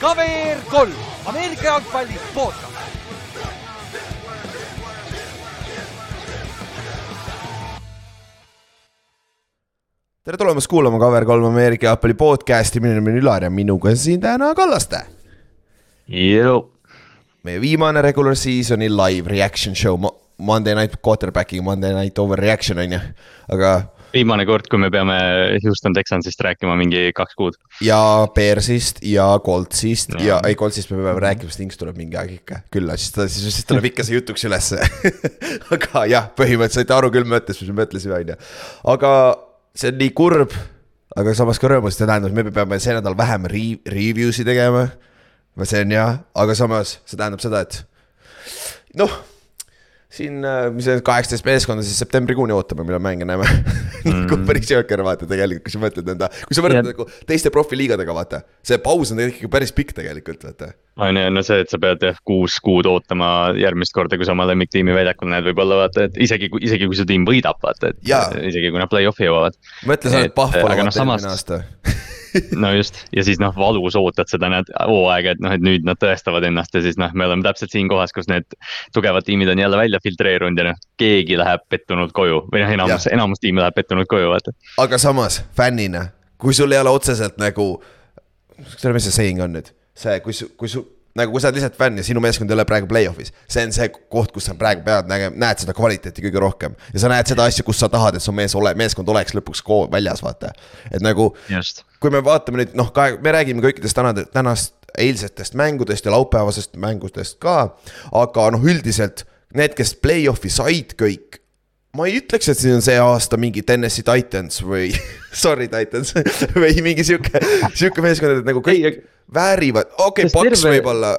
KVR kolm, Ameerika jalgpalli podcast. tere tulemast kuulama KVR3 Ameerika jalgpalli podcast'i, minu nimi on Ülar ja minuga on siin täna Kallaste. meie viimane regular season'i live reaction show, Monday night quarterback'i, Monday night overreaction on ju, aga viimane kord, kui me peame Houston Texansist rääkima mingi kaks kuud. ja Bearsist ja Coltsist ja, ja ei Coltsist me peame rääkima, sest Inks tuleb mingi aeg ikka külla, siis ta, siis, siis tuleb ikka see jutuks ülesse aga jah, põhimõtteliselt saite aru küll mõttest, mis me mõtlesime, on ju. aga see on nii kurb, aga samas ka rõõmus, see tähendab, me peame see nädal vähem re review'si tegema. see on jah, aga samas see tähendab seda, et noh siin, äh, mis see kaheksateist meeskonda siis septembrikuuni ootame, millal mänge näeme mm. nagu päris jõhker vaata tegelikult, kui sa mõtled enda, kui sa võrdled nagu teiste profiliigadega, vaata. see paus on ikkagi päris pikk tegelikult, vaata. on ju, no see, et sa pead jah kuus kuud ootama järgmist korda, kui sa oma lemmiktiimi väljakul näed, võib-olla vaata, et isegi, isegi kui su tiim võidab, vaata, et ja. isegi kui nad play-off'i jõuavad. mõtle, sa oled Pahvala vaata no, eelmine aasta no just, ja siis noh, valus ootad seda näed hooaega, et noh, et nüüd nad tõestavad ennast ja siis noh, me oleme täpselt siin kohas, kus need tugevad tiimid on jälle välja filtreerunud ja noh, keegi läheb pettunud koju või noh, enamus, enamus tiimi läheb pettunud koju, vaata. aga samas fännina, kui sul ei ole otseselt nagu, mis see saying on nüüd, see, kui kui su nagu kui sa oled lihtsalt fänn ja sinu meeskond ei ole praegu play-off'is, see on see koht, kus sa praegu pead nägema, näed seda kvaliteeti kõige rohkem. ja sa näed seda asja, kus sa tahad, et su mees ole, meeskond oleks lõpuks koos väljas, vaata. et nagu, kui me vaatame nüüd noh, me räägime kõikidest tänade, tänast, eilsetest mängudest ja laupäevasest mängudest ka. aga noh, üldiselt need, kes play-off'i said kõik ma ei ütleks, et siin on see aasta mingi Tennessee Titans või sorry Titans või mingi sihuke, sihuke meeskond, et nagu kõik väärivad, okei okay,, Paks terve... võib-olla.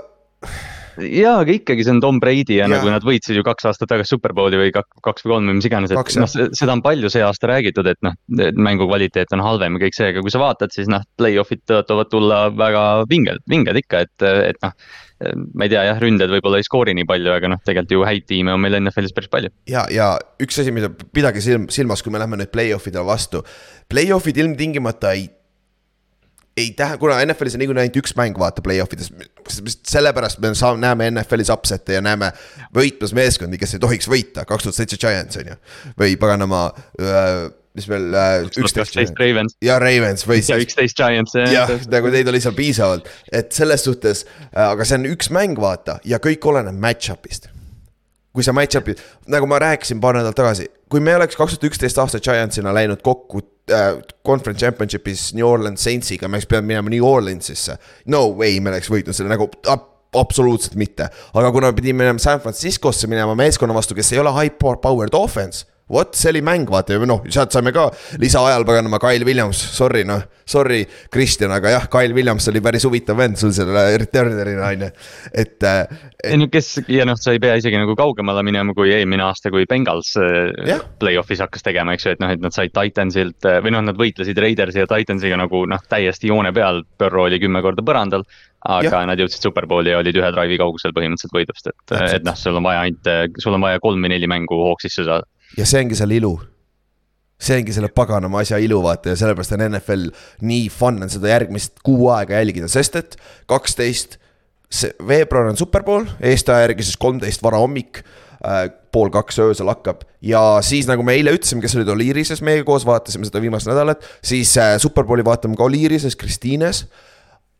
Jaa, aga ikkagi see on Tom Brady ja, ja nagu nad võitsid ju kaks aastat tagasi Superbowli või kaks või kolm või mis iganes, et noh, seda on palju see aasta räägitud, et noh, mängu kvaliteet on halvem ja kõik see, aga kui sa vaatad, siis noh, play-off'id tõotavad tulla väga vinged, vinged ikka, et, et noh ma ei tea jah, ründajad võib-olla ei skoori nii palju, aga noh, tegelikult ju häid tiime on meil NFL-is päris palju. ja, ja üks asi, mida pidage silm, silmas, kui me läheme nüüd play-off idele vastu. Play-off'id ilmtingimata ei ei tähe-, kuna NFL-is on niikuinii ainult üks mäng, vaata play-off ides. sellepärast me saame, näeme NFL-is upset'e ja näeme võitmas meeskondi, kes ei tohiks võita, kaks tuhat seitse Giants on ju. või paganama äh,, mis veel äh,. üksteist Ravens. ja Ravens või siis. ja üksteist Giants jah. jah, nagu neid oli seal piisavalt, et selles suhtes äh,, aga see on üks mäng, vaata, ja kõik oleneb match-up'ist kui sa match-up'i, nagu ma rääkisin paar nädalat tagasi, kui me oleks kaks tuhat üksteist aasta Giantsina läinud kokku äh, conference championship'is New Orleans Saintsiga, me oleks pidanud minema New Orleansisse. no way, me oleks võitnud selle nagu absoluutselt mitte, aga kuna me pidime minema San Franciscosse minema meeskonna vastu, kes ei ole high powered offense vot see oli mäng, vaata ja noh, sealt saime ka lisaajal paganama Kyle Williams, sorry noh, sorry, Kristjan, aga jah, Kyle Williams oli päris huvitav vend sul selle returner'ina on ju, et, et.... ei no kes ja noh, sa ei pea isegi nagu kaugemale minema kui eelmine aasta, kui Bengals yeah. play-off'is hakkas tegema, eks ju, et noh, et nad said Titansilt või noh, nad võitlesid Raidersi ja Titansiga nagu noh, täiesti joone peal, Burrow oli kümme korda põrandal aga ja. nad jõudsid superbowli ja olid ühe drive'i kaugusel põhimõtteliselt võidust, et, et noh, sul on vaja ainult, sul on vaja kolm või neli mängu hoog sisse saada ja see ongi selle ilu. see ongi selle paganama asja ilu, vaata ja sellepärast on NFL nii fun on seda järgmist kuu aega jälgida, sest et kaksteist veebruar on superpool, Eesti aja järgi siis kolmteist varahommik äh,. pool kaks öösel hakkab ja siis nagu me eile ütlesime, kes olid Oliirises meiega koos, vaatasime seda viimast nädalat, siis äh, superbowli vaatame ka Oliirises, Kristiines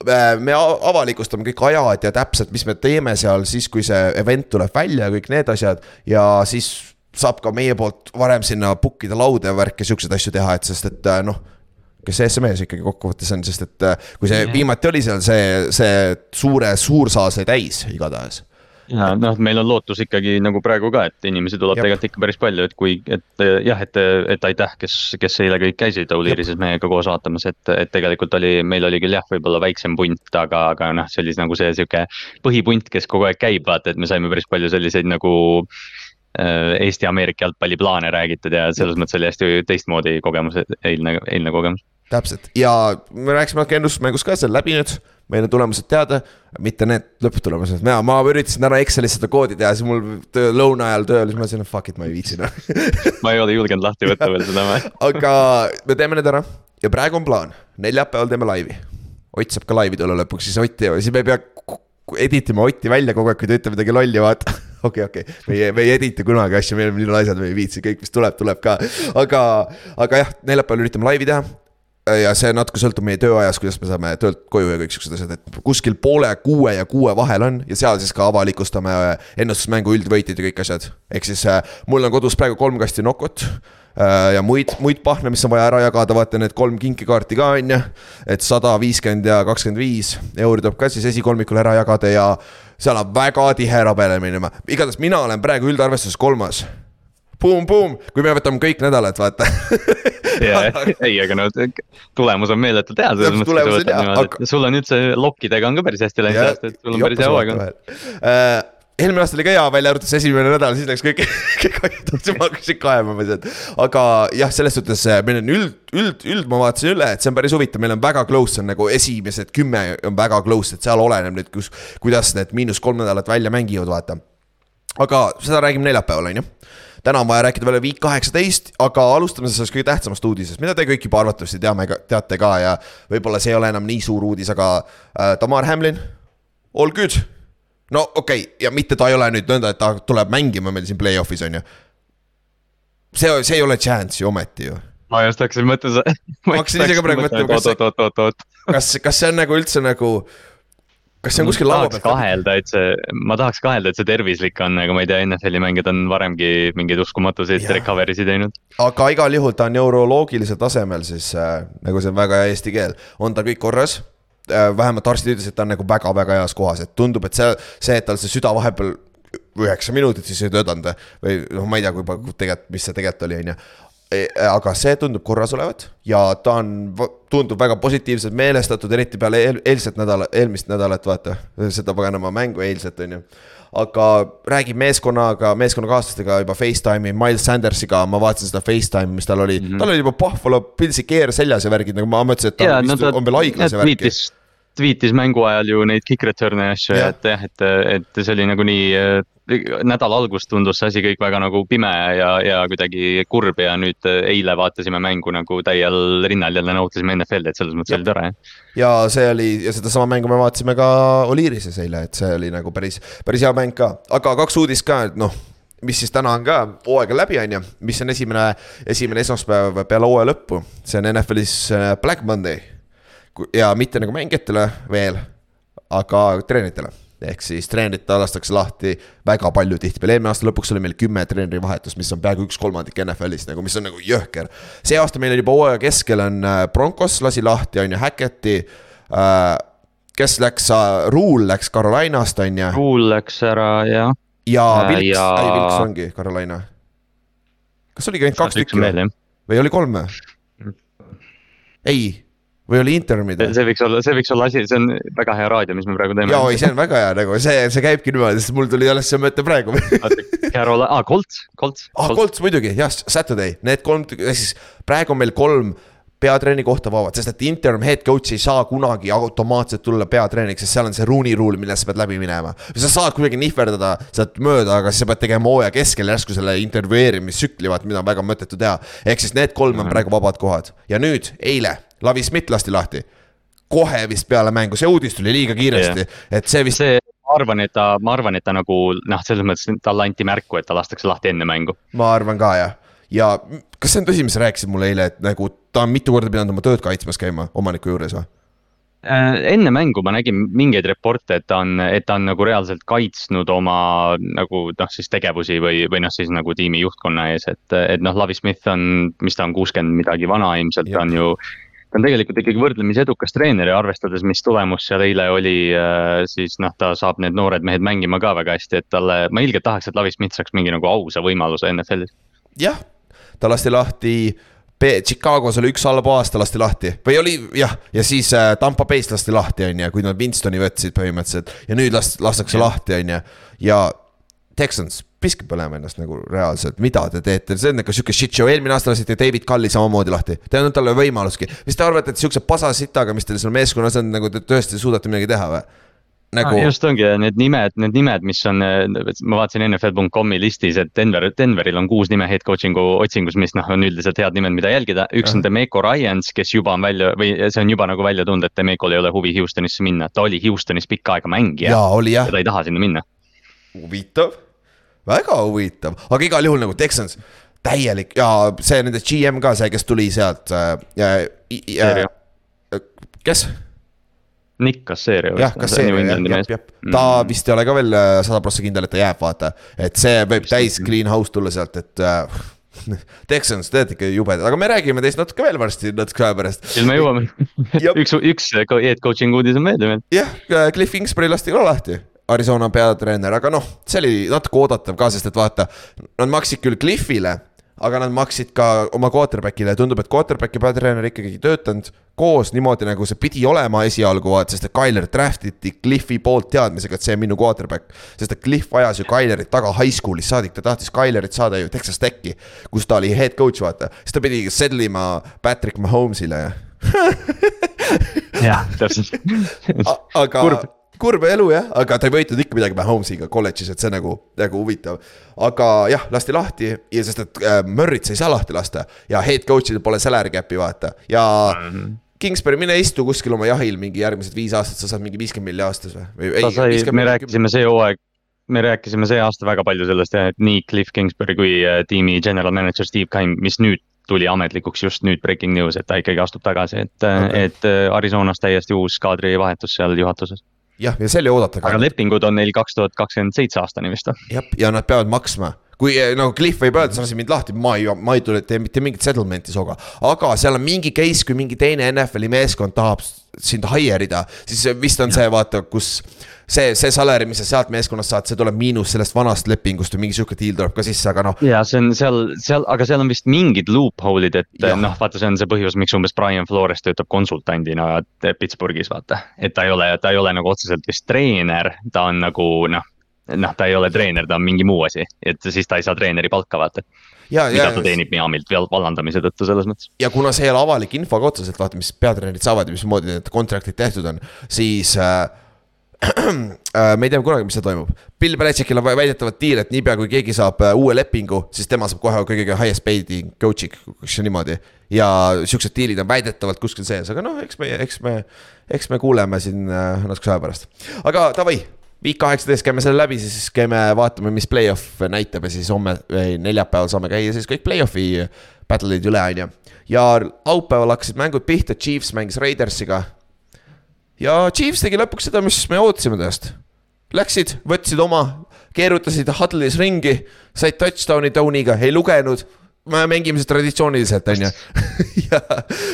äh, me avalikustame kõik ajad ja täpselt, mis me teeme seal siis, kui see event tuleb välja ja kõik need asjad ja siis saab ka meie poolt varem sinna book ida lauda ja värki, siukseid asju teha, et sest et äh, noh kes see SMS ikkagi kokkuvõttes on, sest et äh, kui see yeah. viimati oli seal, see, see suure, suursaal sai täis igatahes. ja noh, meil on lootus ikkagi nagu praegu ka, et inimesi tuleb tegelikult ikka päris palju, et kui, et jah, et, et aitäh, kes, kes eile kõik käisid Auliirises meiega koos vaatamas, et, et tegelikult oli, meil oli küll jah, võib-olla väiksem punt, aga, aga noh, see oli nagu see sihuke põhipunt, kes kogu aeg käib, vaata, et me saime päris palju selliseid nagu Äh, Eesti-Ameerika jalgpalliplaane räägitud ja selles mõttes oli hästi teistmoodi kogemus, eilne, eilne kogemus. täpselt. Ja me rääkisime natuke ennustusmängust ka, see on läbi nüüd, meil on tulemused teada, mitte need lõpptulemused, mina, ma üritasin täna Excelis seda koodi teha, siis mul töö, lõuna ajal tööl, siis ma mõtlesin, et fuck it, ma ei viitsi noh ma ei ole julgenud lahti võtta veel seda aga me teeme need ära. Ja praegu on plaan, neljapäeval teeme laivi. Ott saab ka laivi tulla lõpuks, siis Ott, siis me ei pea edit ima Otti välja kogu aeg, kui ta ütleb midagi lolli, vaata. okei, okei, me ei, me ei editi kunagi asju, me oleme nii naised, me ei viitsi, kõik, mis tuleb, tuleb ka. aga, aga jah, neljapäeval üritame laivi teha ja see natuke sõltub meie tööajast, kuidas me saame töölt koju ja kõik siuksed asjad, et kuskil poole kuue ja kuue vahel on ja seal siis ka avalikustame ennustusmängu üldvõitjad ja kõik asjad. ehk siis äh, mul on kodus praegu kolm kasti Nokot äh, ja muid, muid pahne, mis on vaja ära jagada, vaata need kolm kinkekaarti ka on ju. et sada viiskümmend ja kakskümmend viis euri tuleb ka siis esikolmikul ära jagada ja seal on väga tihe rabelemine, igatahes mina olen praegu üldarvestuses kolmas. Boom-boom, kui me võtame kõik nädalad, vaata. Ei, aga no tulemus on meeletult hea, selles mõttes, on sa võtad niimoodi, aga- sul on üldse lokkidega on ka päris hästi läinud et sul on päris hea hooaeg olnud. Eelmine aasta oli ka hea, välja arvatud see esimene nädal, siis läks kõik, kõik ajad, ma hakkasin kaebama sealt. aga jah, selles suhtes äh, meil on üld, üld, üld ma vaatasin üle, et see on päris huvitav, meil on väga close on nagu esimesed kümme on väga close, et seal oleneb nüüd, kus, kuidas need miinus kolm nädalat välja mängivad, vaata. aga seda räägime neljapäeval, on ju täna on vaja rääkida veel Week kaheksateist, aga alustame sellest kõige tähtsamast uudisest, mida te kõik juba arvatavasti teame, teate ka ja võib-olla see ei ole enam nii suur uudis, aga äh, Tamar Hamlin, all good. No okei okay., ja mitte ta ei ole nüüd nõnda, et ta tuleb mängima meil siin play-off'is on ju. see, see ei ole chance ju ometi ju. ma just hakkasin mõtlema. ma hakkasin ise ka praegu mõtlema, kas see- kas, kas see on nagu üldse nagu, kas see on kuskil laua peal? kahelda, et see, ma tahaks kahelda, et see tervislik on, aga ma ei tea, NFL-i mängijad on varemgi mingeid uskumatuseid recovery si teinud. aga igal juhul ta on neuroloogilisel tasemel siis äh, nagu see on väga hea eesti keel, on ta kõik korras. Vähemalt arstid ütlesid, et ta on nagu väga-väga heas kohas, et tundub, et see, see, et tal see süda vahepeal üheksa minutit siis ei töötanud või noh, ma ei tea, kui palju tegelikult, mis see tegelikult oli, on ju. aga see tundub korras olevat ja ta on, tundub väga positiivselt meelestatud, eriti peale eel, eilset nädala, eelmist nädalat, vaata. seda paganama mängu eilset, on ju aga räägib meeskonnaga, meeskonnakaaslastega juba Facetime'i, Miles Sandersiga, ma vaatasin seda Facetime'i, mis tal oli mm, -hmm. tal oli juba Buffalo Pillsi keer seljas ja värgid, nagu ma mõtlesin, et ta ja no ta on veel haiglas ja värki. tweetis, mängu ajal ju neid kick return'e ja asju et jah, et, et see oli nagunii nädala alguses tundus see asi kõik väga nagu pime ja, ja kuidagi kurb ja nüüd eile vaatasime mängu nagu täiel rinnal jälle nautisime NFL-i, et selles mõttes oli tore. ja see oli ja sedasama mängu me vaatasime ka Oliirises eile, et see oli nagu päris, päris hea mäng ka, aga kaks uudist ka, et noh mis siis täna on ka hooaega läbi, on ju, mis on esimene, esimene esmaspäev peale hooaja lõppu, see on NFL-is Black Monday. Ja mitte nagu mängijatele veel, aga treeneritele ehk siis treenerit lastakse lahti väga palju tihtipeale, eelmine aasta lõpuks oli meil kümme treeneri vahetust, mis on peaaegu üks kolmandik NFL-ist nagu, mis on nagu jõhker. see aasta meil oli juba hooaja keskel on äh, Broncos lasi lahti, on ju, Hackett'i äh,. kes läks, Rule läks Carolinast, on ju, Kuul läks ära ja. ja Äh, Wilks ja- ei Wilks ongi Carolina. kas oligi ainult kaks tükki on või jah. oli kolm või? ei, või oli interimid või? see võiks olla, see võiks olla asi, see on väga hea raadio, mis me praegu teeme. jaa, ei see on väga hea nagu see, see käibki niimoodi, sest mul tuli alles see mõte praegu Carol, aa Colts, Colts. ah, Colts muidugi, jah, Saturday, need kolm, ehk siis praegu on meil kolm peatreeni kohta vabad, sest et interim head coach ei saa kunagi automaatselt tulla peatreeniks, sest seal on see Rooney rule, millest sa pead läbi minema. sa saad kuidagi nihverdada sealt mööda, aga siis sa pead tegema hooaja keskel järsku selle intervjueerimistsükli, vaat mida on väga mõttetu teha. ehk siis need kolm on praegu vabad kohad ja nüüd eile Lavi Smith lasti lahti. kohe vist peale mängu, see uudis tuli liiga kiiresti, et see vist, see, ma arvan, et ta, ma arvan, et ta nagu noh, selles mõttes talle anti märku, et ta lastakse lahti enne mängu. ma arvan ka jah ja kas see on tõsi, mis sa rääkisid mulle eile, et nagu ta on mitu korda pidanud oma tööd kaitsmas käima omaniku juures või? Äh, enne mängu ma nägin mingeid reporte, et ta on, et ta on nagu reaalselt kaitsnud oma nagu noh, siis tegevusi või, või noh, siis nagu tiimi juhtkonna ees, et, et noh, Lavi Smith on, mis ta on, kuuskümmend midagi vana ilmselt, ta on ju. Ta on tegelikult ikkagi võrdlemisi edukas treener ja arvestades, mis tulemus seal eile oli, siis noh, ta saab need noored mehed mängima ka väga hästi, et talle, ma ilgelt tahaks, et Lavi Smith saaks mingi nagu ausa võimaluse NFL-is. jah, ta lasti lahti. Chicagos oli üks halb aasta lasti lahti või oli jah, ja siis äh, Tampa Bay's lasti lahti, on ju, kui nad Winstoni võtsid põhimõtteliselt ja nüüd last-, lastakse lahti, on ju, ja Texans, piske põlema ennast nagu reaalselt, mida te teete, see on ikka sihuke shit show, eelmine aasta lasite David Culli samamoodi lahti, te ei andnud talle võimaluski. mis te arvate, et siukse pasasitaga, mis teil seal meeskonnas on, nagu te tõesti suudate midagi teha või? nagu ah,. just ongi need nimed, need nimed, mis on, ma vaatasin NFL.com'i listis, et Denver, Denveril on kuus nime head coaching'u otsingus, mis noh, on üldiselt head nimed, mida jälgida. üks on Demeco Ryans, kes juba on välja või see on juba nagu välja tulnud, et Demecol ei ole huvi Houstonisse minna, ta oli Houstonis pikka aega mängija jaa, oli jah ja, ta ei taha sinna minna. huvitav, väga huvitav, aga igal juhul nagu Texans täielik ja see nende GM ka see, kes tuli sealt äh, ja, ja, Seeria. kes? Nick Caserio. jah, kas see, jah, jah, jah, ta vist ei ole ka veel äh, sada prossa kindel, et ta jääb, vaata. et see võib täis clean house tulla sealt, et äh, Texans, te olete ikka jubedad, aga me räägime teist natuke veel varsti, natuke aja pärast. küll me jõuame üks, üks head coaching uudis on veel ju. jah, Cliff Kingsbury lasti ka lahti, Arizona peatreener, aga noh, see oli natuke oodatav ka, sest et vaata, nad maksid küll Cliffile, aga nad maksid ka oma quarterback'ile. Ja tundub, et quarterback'i peatreener ikkagi ei töötanud koos niimoodi, nagu see pidi olema esialgu, vaata, sest et Tyler draft iti Cliffi poolt teadmisega, et see on minu quarterback. sest et Cliff ajas ju Tylerit taga high school'ist saadik, ta tahtis Tylerit saada ju Texas Techi, kus ta oli head coach, vaata, siis ta pidi settle ima Patrick Mahomes'ile. Ja jah, täpselt. Aga Kurb. elu jah, aga ta ei võitnud ikka midagi Mahomes'iga kolledžis, et see nagu, nagu huvitav. aga jah, lasti lahti ja sest, et äh, Murrit sa ei saa lahti lasta ja head coach'il pole salary cap'i vaata ja mm. -hmm. Kingsbury, mine istu kuskil oma jahil mingi järgmised viis aastat, sa saad mingi viiskümmend milli aastas või? ta sai, me rääkisime see hooaeg, me rääkisime see aasta väga palju sellest jah, et nii Cliff Kingsbury kui äh, tiimi general manager Steve Keim, mis nüüd tuli ametlikuks just nüüd breaking news, et ta ikkagi astub tagasi, et Okei. okay., et äh, Arizonas täiesti uus kaadrivahetus seal juhatuses. jah, ja see oli oodata aga. lepingud on neil kaks tuhat kakskümmend seitse aastani vist või? jah, ja nad peavad maksma kui eh, nagu Cliff võib öelda, sa lasid mind lahti, ma ei, ma ei tule, tee mitte mingit settlement'i sinuga. aga seal on mingi case, kui mingi teine NFL-i meeskond tahab sind hire ida, siis vist on see vaata, kus. see, see salary, mis sa sealt meeskonnast saad, see tuleb miinus sellest vanast lepingust või mingi sihuke deal tuleb ka sisse, aga noh. ja see on seal, seal, aga seal on vist mingid loophole'id, et noh, vaata, see on see põhjus, miks umbes Brian Flores töötab konsultandina Pittsburghis, vaata. et ta ei ole, ta ei ole nagu otseselt vist treener, ta on nagu noh, noh, ta ei ole treener, ta on mingi muu asi, et siis ta ei saa treeneri palka, vaata. ja, mida ja ta, teenib Miamilt val- vallandamise tõttu selles mõttes. ja kuna see ei ole avalik info ka otseselt, vaata, mis peatreenerid saavad ja mismoodi need kontraktid tehtud on, siis äh,. Äh, me ei tea kunagi, mis seal toimub. Bill Belichickil on väidetavalt deal, et niipea kui keegi saab äh, uue lepingu, siis tema saab kohe kõige highest paid'i coach'i, kus on niimoodi. ja siuksed deal'id on väidetavalt kuskil sees, aga noh, eks me, eks me, eks me kuuleme siin äh, natukese aja pärast. aga davai, viik kaheksateist käime selle läbi, siis käime vaatame, mis play-off näitab ja siis homme või neljapäeval saame käia siis kõik play-off'i battle'id üle, on ju. ja laupäeval hakkasid mängud pihta, Chiefs mängis Raidersiga ja Chiefs tegi lõpuks seda, mis me ootasime temast. Läksid, võtsid oma, keerutasid huddle'is ringi, said touchdown'i Tony'ga, ei lugenud. me mängime seda traditsiooniliselt, on ju. ja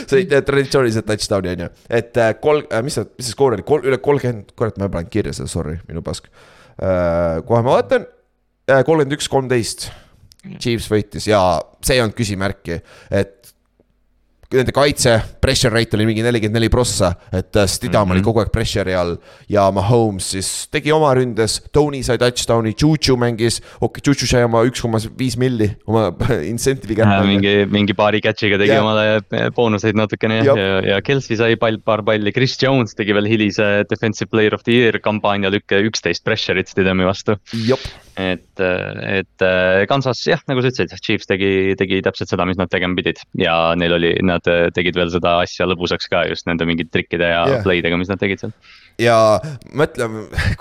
said äh, traditsiooniliselt touchdown'i, on ju, et äh, kolm, mis see, mis see skoor oli, kolm, üle kolmkümmend, kurat, ma ei pannud kirja seda, sorry, minu pask. kohe ma vaatan, kolmkümmend üks, kolmteist. Chiefs võitis ja see ei olnud küsimärki, et nende kaitse pressure rate oli mingi nelikümmend neli prossa, et äh, Stidham mm -hmm. oli kogu aeg pressure'i all ja Mahomes siis tegi oma ründes, Tony sai touchdown'i, Juju mängis, okei Juju sai oma üks koma viis milli oma incentive'i kätte. mingi, mingi paari catch'iga tegi Jah. omale boonuseid natukene jah, ja, ja Kelsey sai pall, paar palli, Chris Jones tegi veel hilise defensive player of the year kampaania lükke üksteist pressure'it Stidhami vastu. jop, et, et äh, Kansas jah, nagu sa ütlesid, Chiefs tegi, tegi täpselt seda, mis nad tegema pidid ja neil oli, nad äh, tegid veel seda asja lõbusaks ka just nende mingite trikkide ja yeah. play dega, mis nad tegid seal. Ja mõtle,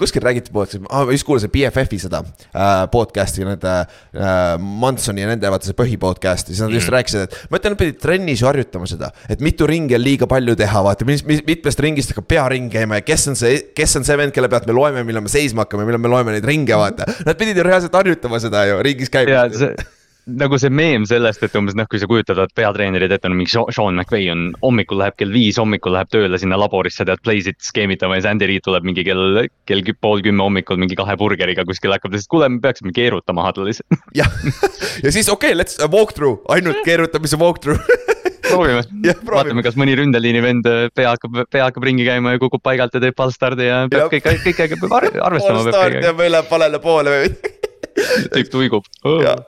kuskil räägiti poolt, ma just kuulasin BFF-i seda äh, podcast'i, nende äh, Mansoni ja nende vaata see põhipodcast'i, siis nad just Mhm. rääkisid, et ma ütlen, nad pidid trennis ju harjutama seda, et mitu ringi on liiga palju teha, vaata, mis, mis, mitmest ringist hakkab pearing käima ja kes on see, kes on see vend, kelle pealt me loeme, millal me seisma hakkame, millal me loeme neid ringe, vaata. Nad pidid ju reaalselt harjutama seda ju ringis käimist. Nagu see meem sellest, et umbes noh, kui sa kujutad, et peatreenerid ette on mingi Sean- McVay on hommikul läheb kell viis hommikul läheb tööle sinna laborisse, tead, play'sid skeemitama ja siis Andy Reid tuleb mingi kell, kell pool kümme hommikul mingi kahe burgeriga kuskil hakkab lihtsalt, kuule, me peaksime keerutama huddle'is. jah, ja siis okei okay,, let's walk through, ainult keerutamise walk through. proovime vaatame, kas mõni ründeliini vend äh, pea hakkab, pea hakkab ringi käima ja kukub paigalt ja teeb fallstardi ja peab kõik, kõik, kõik peab ar- arvestama All-star kõigega. teeb üle valele poole või midagi. tüüp tuigub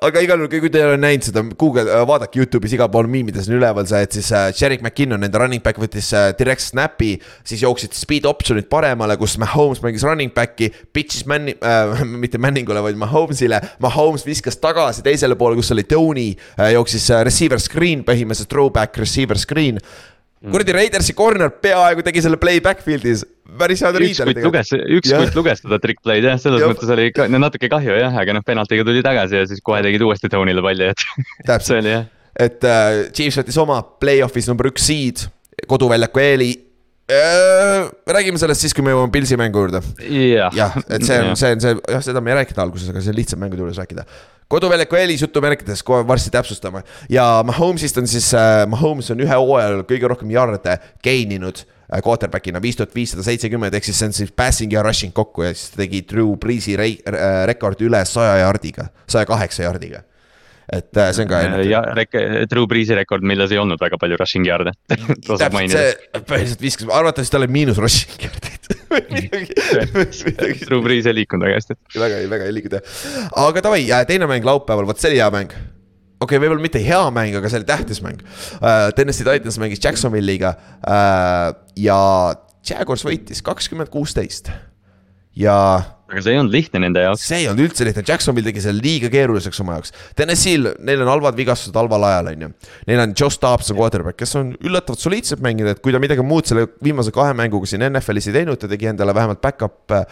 aga igal juhul, kui te ei ole näinud seda, Google, vaadake Youtube'is igal pool miimides on üleval see, et siis äh, Sherrick McKinnon, nende running back võttis äh, direct snap'i. siis jooksid speed option'id paremale, kus Mahomes mängis running back'i, pitch'is Manni- äh,, mitte Manningule, vaid Mahomes'ile. Mahomes viskas tagasi teisele poole, kus oli Tony äh,, jooksis äh, receiver screen põhimõtteliselt, throwback receiver screen kuradi Raidersi corner peaaegu tegi selle play backfield'is, päris head üks kutt luges, üks kutt luges seda trick play'd jah, selles ja. mõttes oli ka, natuke kahju jah, aga noh, penaltiga tuli tagasi ja siis kohe tegid uuesti Tony'le palli, et see oli jah. et äh, Chiefs võttis oma play-off'is number üks seed, koduväljaku eeli äh,. räägime sellest siis, kui me jõuame Pilsi mängu juurde. jah, et see on, see on see, jah, seda me ei rääkinud alguses, aga see on lihtsam mängude juures rääkida koduväljaku eelis jutumärkides kohe varsti täpsustame ja Mahomes'ist on siis äh,, Mahomes on ühe hooajal kõige rohkem jarde gain inud äh, quarterback'ina viis tuhat viissada seitsekümmend, ehk siis see on siis passing ja rushing kokku ja siis tegi Drew Breesi äh, rekordi üle saja jardiga, saja kaheksa jardiga et äh, see on ka. ja rek-, Drew Breesi rekord, milles ei olnud väga palju rushing yard'e. Täpselt see, põhiliselt viskas, arvatavasti tal oli miinus rushing yard'id Drew Brees ei liikunud väga hästi. väga, väga ei liikunud jah, aga davai, teine mäng laupäeval, vot see oli hea mäng. Okei okay,, võib-olla mitte hea mäng, aga see oli tähtis mäng. Uh,. Tennessee Titans mängis Jacksonville'iga uh, ja Jaguars võitis kakskümmend kuusteist. Ja aga see ei olnud lihtne nende jaoks. see ei olnud üldse lihtne, Jacksonville tegi selle liiga keeruliseks oma jaoks. Tennessee'l, neil on halvad vigastused halval ajal, on ju. Neil on Josh Dobbs on quarterback, kes on üllatavalt soliidselt mänginud, et kui ta midagi muud selle viimase kahe mänguga siin NFL-is ei teinud, ta tegi endale vähemalt back-up äh,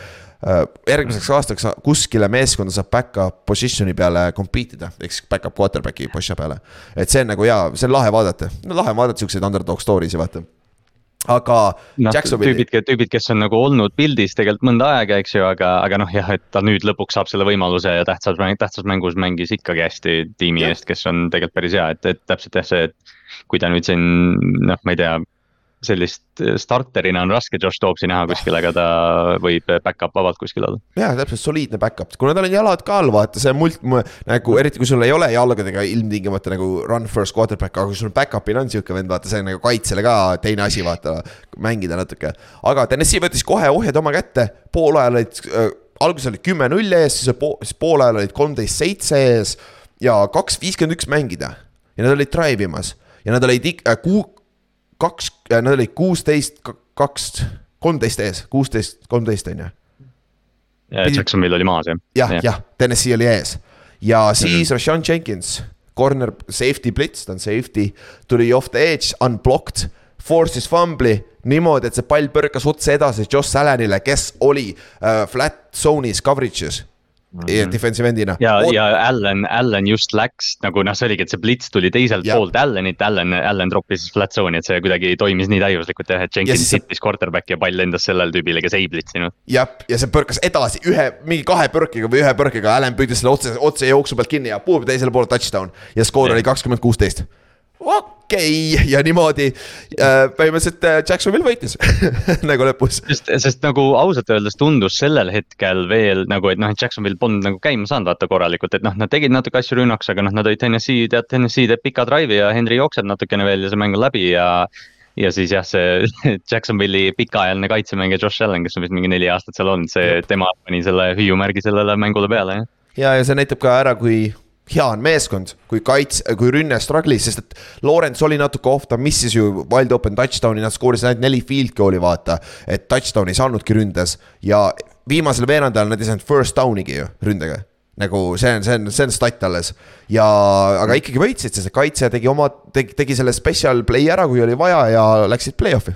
järgmiseks aastaks kuskile meeskonda saab back-up position'i peale compete ida, ehk siis back-up quarterback'i positsiooni peale. et see on nagu jaa, see on lahe vaadata, no lahe vaadata siukseid underdog story si vaata aga no, tüübid, tüübid, kes on nagu olnud pildis tegelikult mõnda aega, eks ju, aga, aga noh, jah, et ta nüüd lõpuks saab selle võimaluse ja tähtsas, tähtsas mängus mängis ikkagi hästi tiimi ja. eest, kes on tegelikult päris hea, et, et täpselt jah, see, et. kui ta nüüd siin noh, ma ei tea, sellist äh, starterina on raske Josh Dobbsi näha kuskil, aga ta võib back-up vabalt kuskil olla. jah, täpselt soliidne back-up, kuna tal on jalad ka all, vaata see mult nagu eriti kui sul ei ole jalgadega ilmtingimata nagu run first quarterback, aga kui sul back-up'il on sihuke vend, vaata see on nagu kaitsele ka teine asi, vaata. mängida natuke, aga Tennessee võttis kohe ohjad oma kätte, poolajal olid äh,, alguses olid kümme-null ees, siis pool, siis poolajal olid kolmteist seitse ees ja kaks viiskümmend üks mängida. ja nad olid drive imas ja nad olid ikka äh, kuu kaks, äh, nad olid kuusteist, kaks, kolmteist ees, kuusteist, kolmteist on ju. ja Jacksonvil oli maas jah. jah, jah, Tennessee oli ees ja siis mm -hmm. Rashawn Jenkins, corner safety blitz, ta on safety, tuli off the edge, unblocked, force'is fumbli niimoodi, et see pall põrkas otse edasi Josh Allanile, kes oli uh, flat zone'is coverage'is. Defensive end'ina. ja Oot..., ja Allan, Allan just läks nagu noh, see oligi, et see blitz tuli teiselt ja. poolt Allanit, Allan, Allan troppis flat zone'i, et see kuidagi toimis nii täiuslikult jah, et Jenkins see... hittis quarterback'i ja pall lendas sellele tüübile, kes ei blitsinud. jah, ja see põrkas edasi ühe, mingi kahe põrkega või ühe põrkega, Allan püüdis selle otse, otse jooksu pealt kinni ja puhub teisele poole touchdown. ja skoor oli kakskümmend kuusteist okei okay. ja niimoodi äh, põhimõtteliselt äh, Jacksonville võitis nagu lõpus. sest, sest nagu ausalt öeldes tundus sellel hetkel veel nagu, et noh, et Jacksonville polnud nagu käima saanud vaata korralikult, et noh, nad tegid natuke asju rünnaks, aga noh, nad olid Tennessee, tead Tennessee teeb pika drive'i ja Henry jookseb natukene veel ja see mäng on läbi ja ja siis jah, see Jacksonville'i pikaajaline kaitsemängija Josh Allan, kes on vist mingi neli aastat seal olnud, see, tema pani selle hüüumärgi sellele mängule peale, jah. ja, ja see näitab ka ära, kui hea on meeskond, kui kaits-, kui rünne struggle'is, sest et Lawrence oli natuke off, ta missis ju wild open touchdown'i, nad skoorisid ainult neli field goal'i, vaata. et touchdown ei saanudki ründes ja viimasel veerandajal nad ei saanud first down'igi ju ründega nagu see on, see on, see on stat alles. ja, aga ikkagi võitsid, sest kaitse tegi oma, tegi, tegi selle special play ära, kui oli vaja ja läksid play-off'i.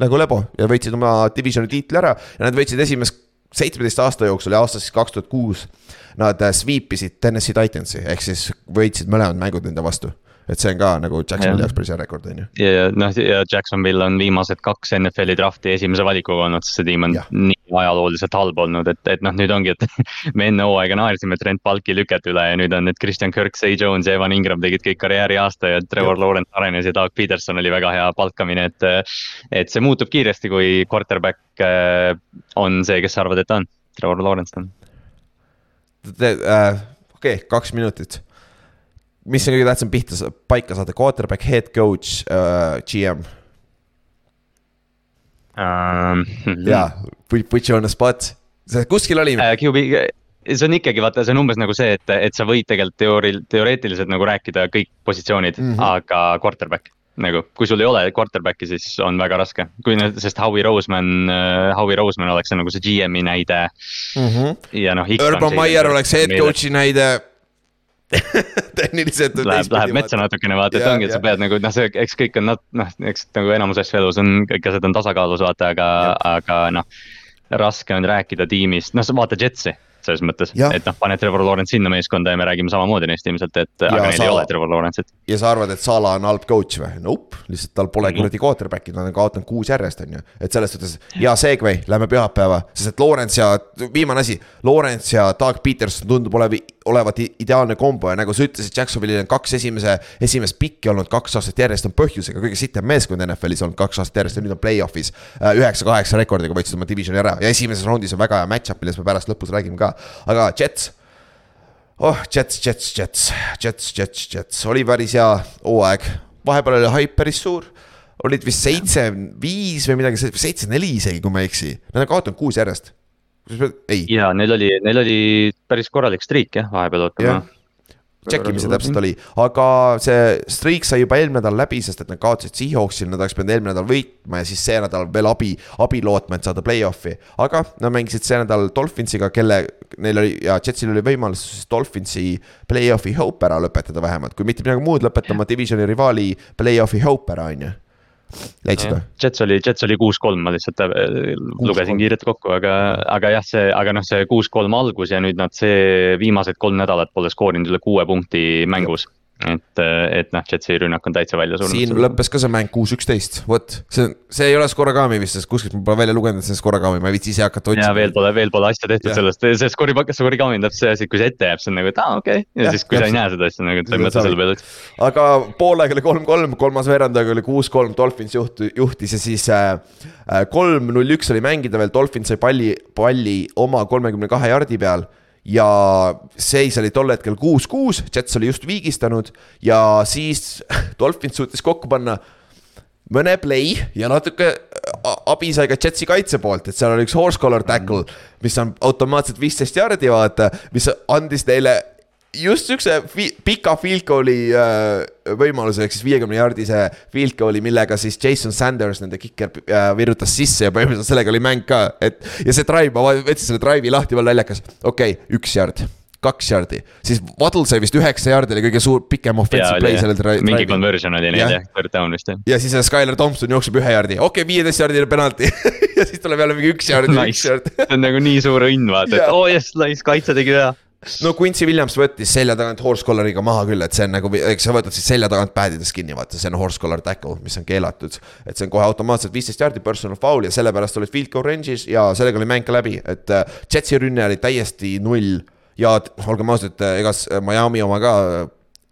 nagu lebo ja võitsid oma divisioni tiitli ära ja nad võitsid esimest seitsmeteist aasta jooksul ja aastast siis kaks tuhat kuus nad äh, sweep isid Tennessee Titansi ehk siis võitsid mõlemad mängud nende vastu et see on ka nagu Jacksonville'i jaoks päris hea rekord, on ju. ja noh, ja Jacksonville on viimased kaks NFL-i draft'i esimese valikuga olnud, sest see tiim on ja. nii ajalooliselt halb olnud, et, et noh, nüüd ongi, et me enne hooaega naersime Trent Balki lüket üle ja nüüd on need Christian Kirk, Zay Jones ja Evan Ingram tegid kõik karjääriaasta ja Trevor ja. Lawrence arenes ja Doug Peterson oli väga hea palkamine, et. et see muutub kiiresti, kui quarterback äh, on see, kes sa arvad, et ta on, Trevor Lawrence on. Äh, okei, kaks minutit mis on kõige tähtsam pihta, paika saada, quarterback, head coach uh,, GM um,? jaa, put you on the spot, see kuskil oli uh,. QB, see on ikkagi vaata, see on umbes nagu see, et, et sa võid tegelikult teoorial, teoreetiliselt nagu rääkida kõik positsioonid mm, -hmm. aga quarterback nagu, kui sul ei ole quarterback'i, siis on väga raske, kui nüüd, sest Howie Roseman Howie Roseman oleks nagu see GM-i näide mm. -hmm. ja noh. Urban Meyer oleks head coach'i näide tehniliselt. Läheb, läheb metsa natukene vaata, et ongi, et sa pead nagu noh, see, eks kõik on noh, eks nagu enamus asju elus on, kõik asjad on tasakaalus vaata, aga, aga noh. raske on rääkida tiimist, noh sa vaata Jetsi selles mõttes, et noh, pane Trevor Lawrence sinna meeskonda ja me räägime samamoodi neist ilmselt, et ja aga neil ei ole Trevor Lawrence'it. ja sa arvad, et Sala on halb coach või? Nope, lihtsalt tal pole kuradi mm -hmm. quarterback'i, nad on kaotanud kuus järjest, on ju. et selles suhtes hea segway, lähme pühapäeva, sest et Lawrence ja, viimane asi, Lawrence ja Doug Peterson tundub olev, olevat ideaalne kombo ja nagu sa ütlesid, Jacksonville'il on kaks esimese, esimest pikki olnud kaks aastat järjest on põhjusega kõige sitem meeskond NFL-is olnud kaks aastat järjest ja nüüd on play-off'is. Äh, üheksa-kaheksa rekordiga võitsid oma divisioni ära ja esimeses raundis on väga hea match-up, millest me pärast lõpus räägime ka, aga Jets. Jets. oh, Jets, Jets, Jets, Jets, Jets, Jets, oli päris hea hooaeg, vahepeal oli haip päris suur. Olid vist seitse, viis või midagi, seitse, neli isegi, kui ma ei eksi, nad on kaotanud kuus järjest. ei. ja neil oli, neil oli päris korralik streak jah, vahepeal ootama check ime, see täpselt oli, aga see streak sai juba eelmine nädal läbi, sest et nad kaotasid Seahawksil, nad oleks pidanud eelmine nädal võitma ja siis see nädal veel abi, abi lootma, et saada play-off'i. aga nad mängisid see nädal Dolphinsiga, kelle, neil oli ja Jetsil oli võimalus siis Dolphinsi play-off'i hope ära lõpetada vähemalt, kui mitte midagi muud, lõpetama divisioni rivaali play-off'i hope ära, on ju leidsid või? Jets oli, Jets oli kuus-kolm, ma lihtsalt äh, lugesin kiirelt kokku, aga, aga jah, see, aga noh, see kuus-kolm algus ja nüüd nad see viimased kolm nädalat pole skoorinud üle kuue punkti mängus et, et noh, Jetsi rünnak on täitsa välja surnud. siin lõppes ka see mäng kuus, üksteist, vot see, see ei ole Skoragami vist, sest kuskilt ma pole välja lugenud, et see on Skoragami, ma ei viitsi ise hakata otsima. ja veel pole, veel pole asja tehtud ja. sellest, see Skori, Skoragami on täpselt see asi, kui see ette jääb, see on nagu, et aa okei okay. ja, ja siis, kui ja, sa ei näe seda asja nagu, et sa ei mõtle selle peale aga poolaeg oli kolm-kolm, kolmas veerandaeg oli kuus-kolm, Dolphins juht, juhtis ja siis äh, äh, üks oli mängida veel, Dolphins sai palli, palli oma kolmekümne kahe jardi peal ja seis oli tol hetkel kuus-kuus, Jets oli just viigistanud ja siis Dolphins suutis kokku panna mõne play ja natuke abi sai ka Jetsi kaitse poolt, et seal oli üks horse collar tackle, mis on automaatselt viisteist jardi, vaata, mis andis neile just siukse fi pika field goal'i äh, võimaluse, ehk siis viiekümne jaardise field goal'i, millega siis Jason Sanders, nende kiker äh,, virutas sisse ja põhimõtteliselt sellega oli mäng ka, et. ja see drive, ma võtsin selle drive'i lahti, veel naljakas, okei okay,, üks jard kaks jardi, siis Waddle sai vist üheksa jardi, oli kõige suur, pikem offensive play sellel drive'i. mingi conversion oli neil jah, third down vist jah. ja siis Skylar Thompson jookseb ühe jardi, okei okay,, viieteist jardine penalti ja siis tuleb jälle mingi üks jard nice., üks jard see on nagu nii suur õnn vaata, et oo oh, jess, nice, kaitse tegi hea no Quincy Williams võttis selja tagant horse collar'iga maha küll, et see on nagu, eks sa võtad siis selja tagant pad'ides kinni, vaata, see on horse collar tackle, mis on keelatud. et see on kohe automaatselt viisteist jaardi personal foul ja sellepärast olid field goal range'is ja sellega oli mäng ka läbi, et äh, Jetsi rünne oli täiesti null. ja olgem ausad, ega Miami oma ka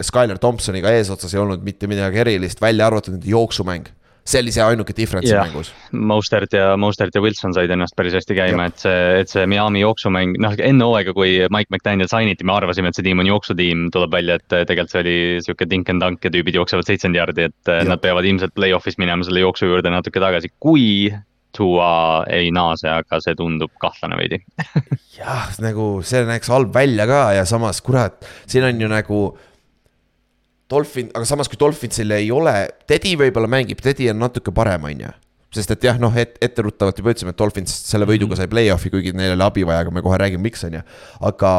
Skyler Thompsoniga eesotsas ei olnud mitte midagi erilist, välja arvatud nende jooksumäng see oli see ainuke difference yeah. mängus. Mostert ja, Mostert ja Wilson said ennast päris hästi käima, et see, et see Miami jooksumäng, noh enne hooaega, kui Mike McDaniel signiti, me arvasime, et see tiim on jooksutiim, tuleb välja, et tegelikult see oli sihuke dink and dunk ja tüübid jooksevad seitsekümmend jaardi, et ja. nad peavad ilmselt play-off'is minema selle jooksu juurde natuke tagasi, kui Tua ei naase, aga see tundub kahtlane veidi jah, nagu see näeks halb välja ka ja samas kurat, siin on ju nagu Dolphin, aga samas, kui Dolphinsil ei ole, Teddy võib-olla mängib, Teddy on natuke parem, on ju. sest et jah, noh, et etteruttavalt juba ütlesime, et Dolphins selle võiduga sai play-off'i, kuigi neil oli abi vaja, aga me kohe räägime, miks, on ju. aga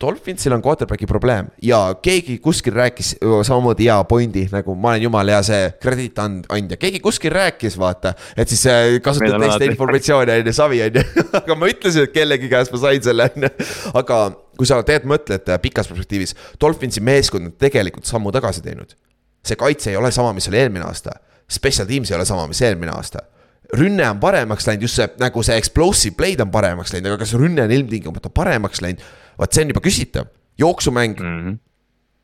Dolphinsil on quarterback'i probleem ja keegi kuskil rääkis samamoodi hea pointi, nagu ma olen jumala hea see krediitandja, keegi kuskil rääkis, vaata. et siis äh, kasutada teiste informatsiooni, on ju, savi, on ju. aga ma ütlesin, et kellegi käest ma sain selle, on ju. aga kui sa tegelikult mõtled äh, pikas perspektiivis, Dolphinsi meeskond on tegelikult sammu tagasi teinud. see kaitse ei ole sama, mis oli eelmine aasta. Special teams ei ole sama, mis eelmine aasta rünne on paremaks läinud, just see nagu see explosive play'd on paremaks läinud, aga kas rünne on ilmtingimata paremaks läinud? Vot see on juba küsitav, jooksumäng mm. -hmm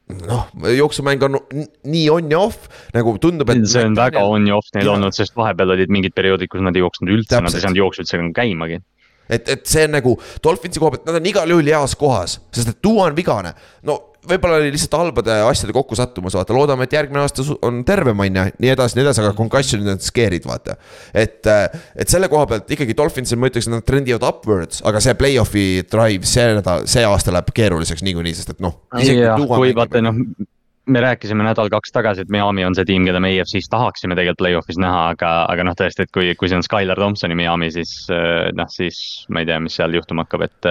noh, jooksumäng on nii on ja off, nagu tundub, et. see on väga on ja off neil ja. olnud, sest vahepeal olid mingid perioodid, kus nad ei jooksnud üldse, nad ei saanud jooksu üldse käimagi. et, et see on nagu Dolphinsi koha pealt, nad on igal juhul heas kohas, sest et Duo on vigane. no võib-olla oli lihtsalt halbade asjade kokkusattumus, vaata, loodame, et järgmine aasta on tervem, on ju, nii edasi, nii edasi, aga concussion'id on scare'id, vaata. et, et selle koha pealt ikkagi Dolphinsil ma ütleks, et nad trendivad upwards, aga see play-off'i drive, see nädal, see aasta läheb keeruliseks niikuinii, sest et noh. kui vaata noh, me rääkisime nädal-kaks tagasi, et Miami on see tiim, keda me EFC-s tahaksime tegelikult play-off'is näha, aga, aga noh, tõesti, et kui, kui see on Skylar Thompsoni Miami, siis noh, siis ma ei tea, mis seal juhtuma hakkab, et.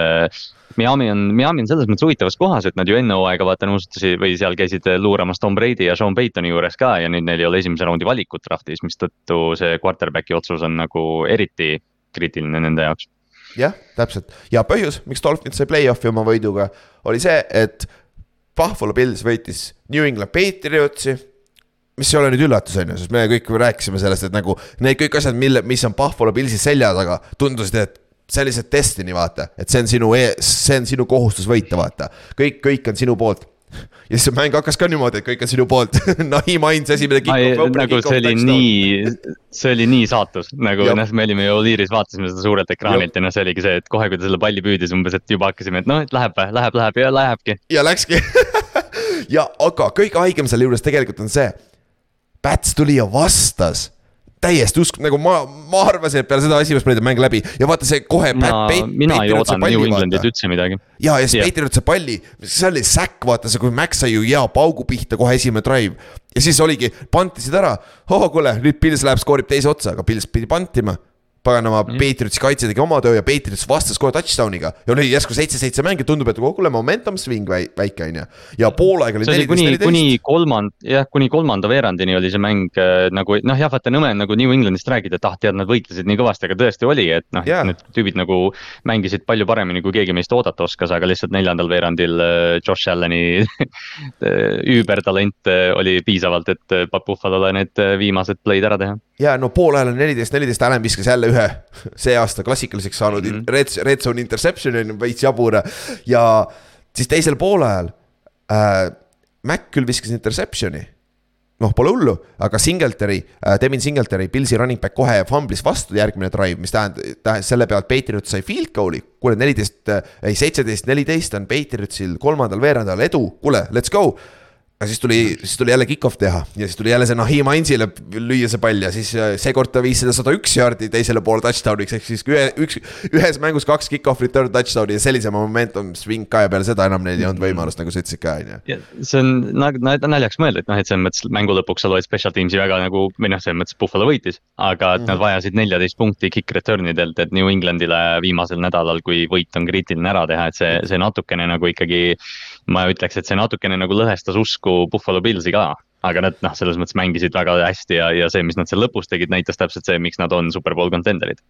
Miami on, Miami on selles mõttes huvitavas kohas, et nad ju enne hooaega vaata nõustusi või seal käisid luuramas Tom Brady ja Sean Paytoni juures ka ja nüüd neil ei ole esimese raundi valikut draft'is, mistõttu see quarterback'i otsus on nagu eriti kriitiline nende jaoks. jah, täpselt ja põhjus, miks Dolphins sai play-off'i oma võiduga, oli see, et Buffalo Bills võitis New England Patriotsi mis ei ole nüüd üllatus, on ju, sest me kõik rääkisime sellest, et nagu need kõik asjad, mille, mis on Buffalo Billsi selja taga, tundusid, et lihtsalt destiny, vaata, et see on sinu, see on sinu kohustus võita, vaata. kõik, kõik on sinu poolt ja siis see mäng hakkas ka niimoodi, et kõik on sinu poolt Naim Hines esimene kick-off. nagu see oli nii, see oli nii saatus, nagu noh, me olime ju Oliiris, vaatasime seda suurelt ekraanilt ja noh, see oligi see, et kohe, kui ta selle palli püüdis umbes, et juba hakkasime, et noh, et läheb, läheb, läheb ja lähebki. ja läkski ja aga kõige haigem selle juures tegelikult on see. Päts tuli ja vastas täiesti usk-, nagu ma, ma arvasin, et peale seda esimest play'd on mäng läbi ja vaata see kohe. mina ei oodanud New Englandilt üldse midagi. ja, ja siis yeah. Patriot sai palli, see oli säkk, vaata see, kui Max sai ju hea paugu pihta kohe esimene drive. ja siis oligi, pantisid ära, oh kuule, nüüd Pils läheb, skoorib teise otsa, aga Pils pidi pantima paganama mm. Patriotsi kaitse tegi oma töö ja Patriots vastas kohe touchdown'iga. ja oli järsku seitse-seitse mänge, tundub, et kuule, momentum swing väike on ju. ja poolaeg oli neliteist, neliteist. kuni kolmand-, jah, kuni kolmanda veerandini oli see mäng äh, nagu noh, jah, vaata nõme on nagu New Englandist räägida, et ah, tead, nad võitlesid nii kõvasti, aga tõesti oli, et noh yeah., need tüübid nagu mängisid palju paremini, kui keegi meist oodata oskas, aga lihtsalt neljandal veerandil äh, Josh Allan'i üübertalent äh, oli piisavalt, et Buffalo'le need viimased play'd ära teha ja no poolajal on neliteist, neliteist, Allan viskas jälle ühe see aasta klassikaliseks saanud mm -hmm. red, red zone interception'i on veits jabur. ja siis teisel poolajal äh, Mac küll viskas interception'i. noh, pole hullu, aga Singletary äh,, Devin Singletary, Pilsi running back kohe fumblis vastu järgmine drive, mis tähendab, tähendas selle pealt Patriot sai field goal'i. kuule, neliteist äh,, ei seitseteist, neliteist on Patriotsil kolmandal veerandajal edu, kuule, let's go aga siis tuli, siis tuli jälle kick-off teha ja siis tuli jälle see Nahim Ainsile lüüa see pall ja siis äh, seekord ta viis seda sada üks jaardi teisele poole touchdown'iks, ehk siis ühe, üks, ühes mängus kaks kick-off return touchdown'i ja sellise momentum swing ka ja peale seda enam neil ei olnud võimalust, nagu sa ütlesid ka, on ju. see on naljaks mõelda, et noh, et selles mõttes mängu lõpuks sa loed special teams'i väga nagu, või noh, selles mõttes Buffalo võitis. aga et nad vajasid neljateist punkti kick return idelt, et New Englandile viimasel nädalal, kui võit on kriitiline ära teha, et see, see natukene nagu ikkagi ma ütleks, et see natukene nagu lõhestas usku Buffalo Pillsi ka. aga nad noh, selles mõttes mängisid väga hästi ja, ja see, mis nad seal lõpus tegid, näitas täpselt see, miks nad on superbowl contender'id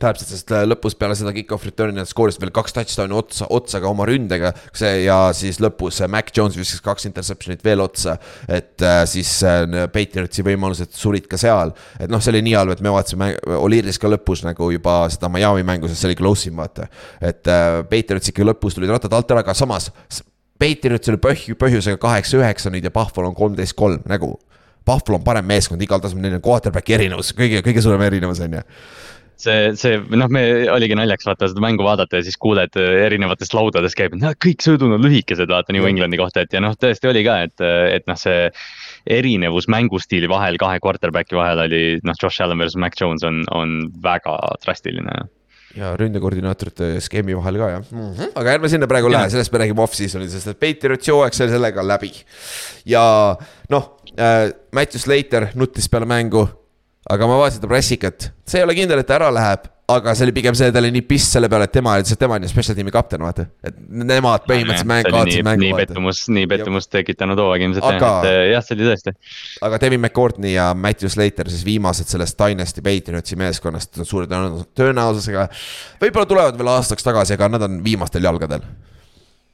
täpselt, sest äh, lõpus peale seda kick-off return'i nad skoorisid veel kaks touchdown'i otsa, otsa ka oma ründega. see ja siis lõpus äh, Mac Jones viskas kaks interception'it veel otsa. et äh, siis Patriotsi võimalused surid ka seal. et noh, see oli nii halb, et me vaatasime Oliiris ka lõpus nagu juba seda Miami mängu, sest see oli close im vaata. et Patriots ikka lõpus tulid rattad alt ära, aga samas Patriots oli põhju, põhjusega kaheksa-üheksa nüüd ja Buffalo on kolmteist kolm nagu. Buffalo on parem meeskond igal tasemel, neil on quarterback'i erinevus, kõige, kõige suurem erinevus on ju see, see noh, me oligi naljaks vaata seda mängu vaadata ja siis kuuled äh, erinevatest laudadest käib, et noh, kõik söödud on lühikesed vaata New Englandi kohta, et ja noh, tõesti oli ka, et, et noh, see. erinevus mängustiili vahel kahe quarterback'i vahel oli noh, Josh Allan versus Mac Jones on, on väga drastiline ja ründekoordinaatorite skeemi vahel ka jah mm. -hmm. aga ärme sinna praegu lähe, sellest me räägime off-season'il, sest et Patriotsi hooaeg sai sellega läbi. ja noh äh,, Matthew Slater nuttis peale mängu. aga ma vaatasin ta pressikat, see ei ole kindel, et ta ära läheb aga see oli pigem see, ta oli nii piss selle peale, et tema, lihtsalt tema on ju special tiimi kapten, vaata. et nemad põhimõtteliselt mäng, kaotasid mängu. nii pettumus, nii pettumust tekitanud hooaeg ilmselt aga, jah, et jah, see oli tõesti. aga Devin McCourtney ja Matthew Slater siis viimased sellest Dynasty Patriotsi meeskonnast suure tõenäosusega. võib-olla tulevad veel aastaks tagasi, aga nad on viimastel jalgadel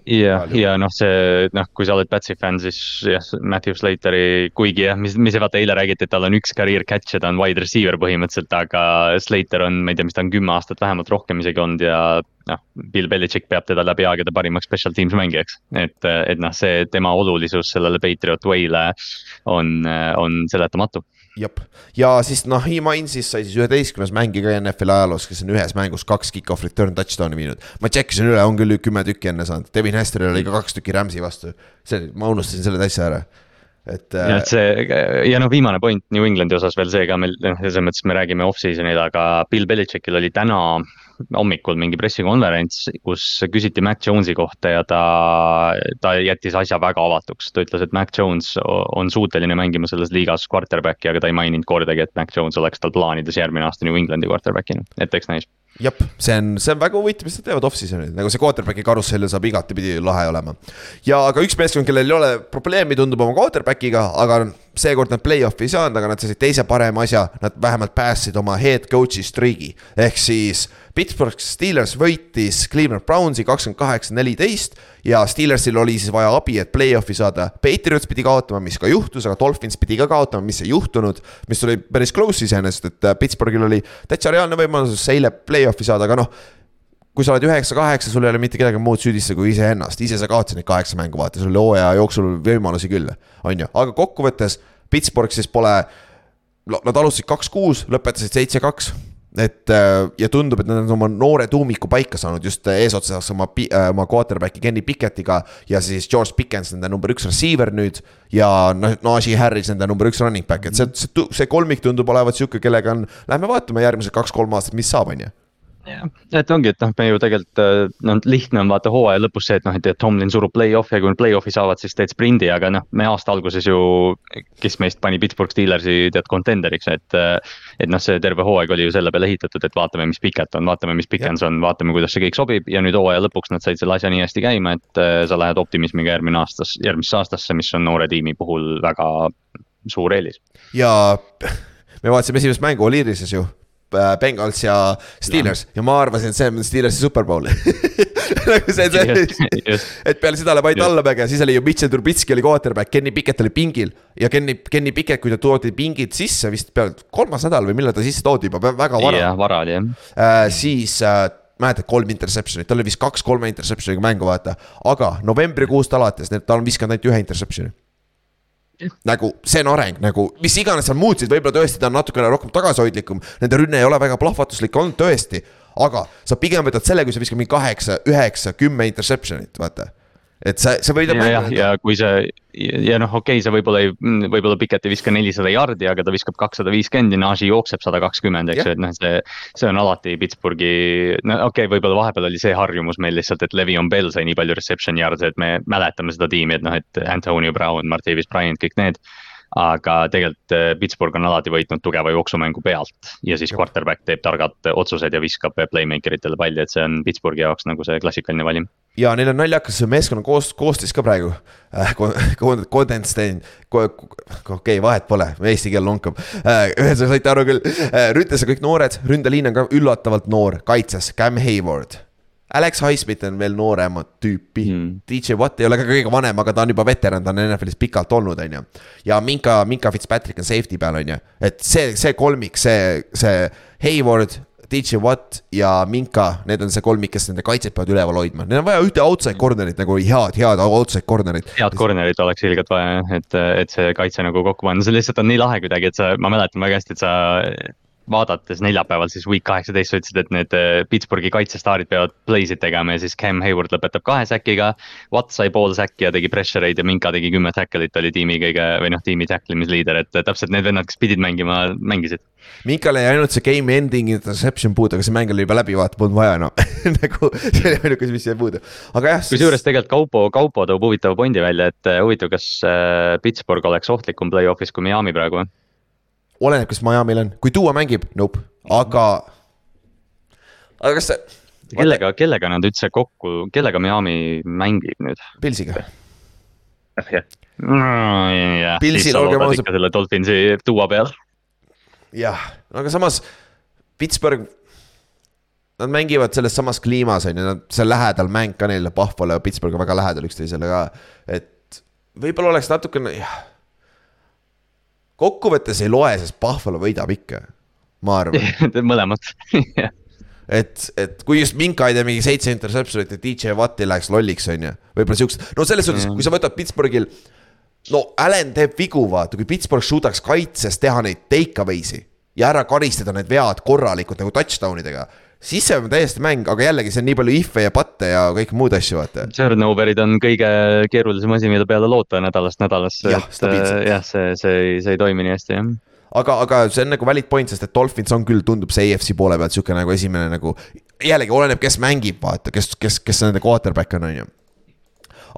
jah, ja noh, see noh, kui sa oled Patsi fänn, siis jah, Matthew Slateri, kuigi jah, mis, mis vaata eile räägiti, et tal on üks career catch ja ta on wide receiver põhimõtteliselt, aga Slater on, ma ei tea, mis ta on kümme aastat vähemalt rohkem isegi olnud ja noh, Bill Belichik peab teda läbi aegade parimaks special teams mängijaks. et, et noh, see tema olulisus sellele Patriot Way'le on, on seletamatu jep, ja siis noh, Mainzis sai siis üheteistkümnes mängija NFL-i ajaloos, kes on ühes mängus kaks kick-off return touchdown'i viinud. ma tšekkisin üle, on küll kümme tükki enne saanud, Devin Hesteril oli ka kaks tükki Rams'i vastu. see, ma unustasin selle täitsa ära et. ja, et see ja noh, viimane point New Englandi osas veel see ka meil, noh, selles mõttes me räägime off-season'il, aga Bill Belichickil oli täna hommikul mingi pressikonverents, kus küsiti Mac Jones'i kohta ja ta, ta jättis asja väga avatuks. ta ütles, et Mac Jones on suuteline mängima selles liigas quarterback'i, aga ta ei maininud kordagi, et Mac Jones oleks tal plaanides järgmine aasta New Englandi quarterback'ina, et eks näis jep, see on, see on väga huvitav, mis nad teevad off-season'il, nagu see quarterback'i karussell saab igatepidi lahe olema. ja ka üks meeskond, kellel ei ole probleemi, tundub oma quarterback'iga, aga seekord nad play-off'i ei saanud, aga nad said teise parema asja, nad vähemalt päästsid oma head coach'i streak'i. ehk siis Pittsburgh Steelers võitis Cleveland Brownsi kakskümmend kaheksa, neliteist ja Steelersil oli siis vaja abi, et play-off'i saada. Patriots pidi kaotama, mis ka juhtus, aga Dolphins pidi ka kaotama, mis ei juhtunud. mis oli päris close iseenesest, et äh, Pittsburghil oli täitsa reaalne võimalus eile play-off'i saada, aga noh kui sa oled üheksa-kaheksa, sul ei ole mitte kedagi muud süüdistada kui iseennast, ise sa kaotasid neid kaheksa mängu, vaata, sul oli hooaja jooksul võimalusi küll, on ju, aga kokkuvõttes Pittsburgh siis pole. Nad alustasid kaks-kuus, lõpetasid seitse-kaks et äh, ja tundub, et nad on oma noore tuumiku paika saanud just äh, eesotsas oma, äh, oma quarterback'i Kenny Pickettiga. ja siis George Pickens, nende number üks receiver nüüd. ja noh, Najee Harris, nende number üks running back, et see, see, see kolmik tundub olevat sihuke, kellega on. Lähme vaatame järgmised kaks-kolm aastat, mis saab, on ju jah, et ongi, et noh, me ju tegelikult äh, noh, lihtne on vaata hooaja lõpus see, et noh, et, Tomlin surub play-off'i ja kui nad play-off'i saavad, siis teed sprindi, aga noh, me aasta alguses ju. kes meist pani Pittsburgh Steelersi tead contenderiks, et, äh, et noh, see terve hooaeg oli ju selle peale ehitatud, et vaatame, mis Piket on, vaatame, mis Pikens on, vaatame, kuidas see kõik sobib ja nüüd hooaja lõpuks nad said selle asja nii hästi käima, et äh, sa lähed optimismiga järgmine aastas, järgmisse aastasse, mis on noore tiimi puhul väga suur eelis. ja me vaatasime esimest mängu Oliirises ju Bengals ja Steelers ja, ja ma arvasin, et see on Steelersi superbowl nagu see, see, et peale seda läheb ainult allamäge, siis oli ju Mitchell Trubitski oli quarterback, Kenny Pickett oli pingil. ja Kenny, Kenny Pickett, kui ta toodi pingid sisse vist peale kolmas nädal või millal ta sisse toodi juba väga vara. jah, vara oli jah äh,. siis äh, mäletad, kolm interception'it, tal oli vist kaks-kolme interception'iga mängu, vaata. aga novembrikuust alates, ta on viskanud ainult ühe interception'i nagu see on areng, nagu mis iganes seal muutsid, võib-olla tõesti ta on natukene rohkem tagasihoidlikum. Nende rünne ei ole väga plahvatuslik olnud tõesti, aga sa pigem võtad selle, kui sa viskad mingi kaheksa, üheksa, kümme interception'it, vaata et sa, sa võidad ja, ja, ja kui see ja noh, okei okay,, sa võib-olla ei, võib-olla Piket ei viska nelisada jardi, aga ta viskab kakssada viiskümmend ja Najee jookseb sada kakskümmend, eks ju, et noh, see. see on alati Pittsburghi, no okei okay,, võib-olla vahepeal oli see harjumus meil lihtsalt, et Le'Veon Bell sai nii palju reception yard'e, et me mäletame seda tiimi, et noh, et Antonio Brown, Martavis Bryant, kõik need aga tegelikult äh, Pittsburgh on alati võitnud tugeva jooksumängu pealt. Ja siis quarterback teeb targad otsused ja viskab playmaker itele palli, et see on Pittsburghi jaoks nagu see klassikaline valim. ja neil on naljakas meeskonna koos, koostis ka praegu. Äh,. Condenstein, okei okay,, vahet pole, eesti keel lonkab. Äh,. ühesõnaga saite aru küll. Äh,, ründes on kõik noored, ründeliin on ka üllatavalt noor, kaitses Cam Hayward Alex Highsmith on veel nooremat tüüpi mm.. DJ Watt ei ole ka kõige vanem, aga ta on juba veteran, ta on NFL-is pikalt olnud, on ju. ja Minka, Minka Fitzpatrick on safety peal, on ju. et see, see kolmik, see, see Hayward, DJ Watt ja Minka, need on see kolmik, kes nende kaitset peavad üleval hoidma. Neil on vaja ühte outside corner'it nagu head, head outside corner'it. head corner'it oleks ilgelt vaja jah, et, et see kaitse nagu kokku panna, see lihtsalt on nii lahe kuidagi, et sa, ma mäletan väga hästi, et sa vaadates neljapäeval siis week kaheksateist, sa ütlesid, et need äh, Pittsburghi kaitsestaarid peavad play'sid tegema ja siis Cam Hayward lõpetab kahe säkiga. Watt sai pool säkki ja tegi pressure eid ja Minka tegi kümme tackle'it, oli tiimi kõige või noh, tiimi tackle imisliider, et täpselt need vennad, kes pidid mängima, mängisid. Minkal jäi ainult see game ending interception puudu, aga see mäng oli juba läbi, vaata, polnud vaja enam nagu see oli ainuke, mis jäi puudu, aga jah. kusjuures tegelikult Kaupo, Kaupo toob huvitava pointi välja, et äh, huvitav, kas äh, Pittsburgh oleks ohtlikum play-off'is kui Miami praegu või? Oleneb, kes Miami'l on, kui Duo mängib, nope, aga, aga kas see. kellega, kellega nad üldse kokku, kellega Miami mängib nüüd? Pilsiga. jah. Pilsil olgem ausad. selle Dolphinsi Duo peal. jah, aga samas Pittsburgh Nad mängivad selles samas kliimas on ju, nad, see lähedal mäng ka neile, Buffalo ja Pittsburgh on väga lähedal üksteisele ka. et võib-olla oleks natukene, jah kokkuvõttes ei loe, sest Buffalo võidab ikka, ma arvan. Mõlemat et, et kui just Minka ei tee mingi seitse interception'it ja DJ Watt ei läheks lolliks, on ju. võib-olla siuksed, no selles suhtes, kui sa võtad Pittsburghil no Allan teeb vigu, vaata, kui Pittsburgh suudaks kaitses teha neid take away'si ja ära karistada need vead korralikult nagu touchdown idega siis see on täiesti mäng, aga jällegi see on nii palju if'e ja pat'e ja kõiki muid asju, vaata. Turnover'id on kõige keerulisem asi, mille peale loota nädalast nädalasse. jah, stabiilselt. jah, see, see, see ei toimi nii hästi, jah aga, aga see on nagu valid point, sest et Dolphins on küll, tundub see AFC poole pealt sihuke nagu esimene nagu. jällegi oleneb, kes mängib, vaata, kes, kes, kes nende quarterback on, on ju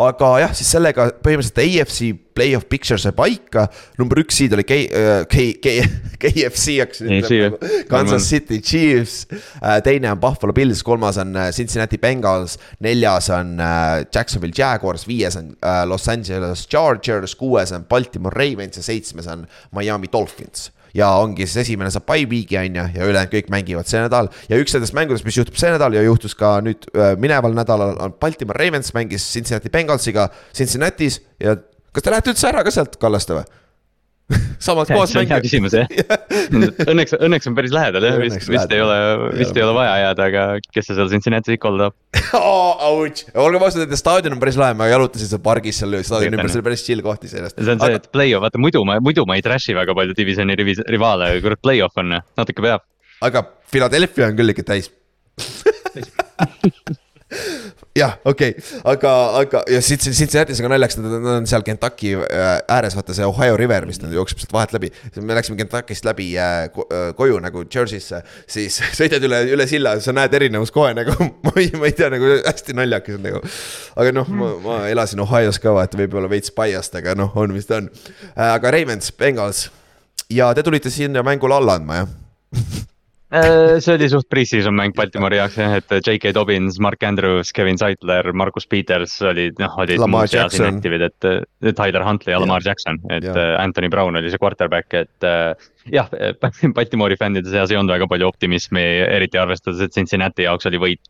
aga jah, siis sellega põhimõtteliselt AFC play-off picture sai paika. number üks seed oli K, äh, K, K, KFC, hakkasin ütlema. Kansas City Chiefs, äh, teine on Buffalo Bills, kolmas on äh, Cincinnati Bengals, neljas on Jacksonville Jaguars, viies on Los Angeles Chargers, kuues on Baltimore Ravens ja seitsmes on Miami Dolphins ja ongi siis esimene saab by week'i on ju, ja ülejäänud kõik mängivad see nädal. ja üks nendest mängudest, mis juhtub see nädal ja juhtus ka nüüd äh, mineval nädalal, on Baltimore Ravens mängis Cincinnati Bengalsiga Cincinnati's ja kas te lähete üldse ära ka sealt, Kallaste või? Samad kohas mängida. hea küsimus jah õnneks, õnneks on päris lähedal jah, vist, vist ei ole, vist ei ole vaja jääda, aga kes see seal Cincinnati's ikka olla tahab oh,. olgem ausad, nende staadion on päris lahe, ma jalutasin seal pargis seal staadioni ümber, see oli päris chill koht iseenesest. see on see, et play-off, vaata muidu ma, muidu ma ei trash'i väga palju divisioni rivaale, kurat play-off on, natuke peab. aga Philadelphia on küll ikka täis jah, okei okay., aga, aga ja Cincinnati's on ka naljakas, nad on seal Kentucky äh, ääres, vaata see Ohio River, nad jookseb sealt vahet läbi. me läksime Kentucky'st läbi äh, äh, koju nagu Jersey'sse, siis sõidad üle, üle silla, sa näed erinevust kohe nagu ma ei, ma ei tea, nagu hästi naljakas on nagu. aga noh, ma, ma elasin Ohio's ka vaata, võib-olla veits biased, aga noh, on vist on. aga Ravens, Bengals ja te tulite sinna mängule alla andma, jah see oli suht pre-season mäng Baltimori jaoks jah, et J.K. Dobbins, Mark Andrews, Kevin Zeitler, Markus Peters olid noh, olid. Lamar Jackson. et Tyler Huntley ja Lamar Jackson, et ja. Äh, Anthony Brown oli see quarterback, et äh, jah, Baltimori fännide seas ei olnud väga palju optimismi, eriti arvestades, et Cincinnati jaoks oli võit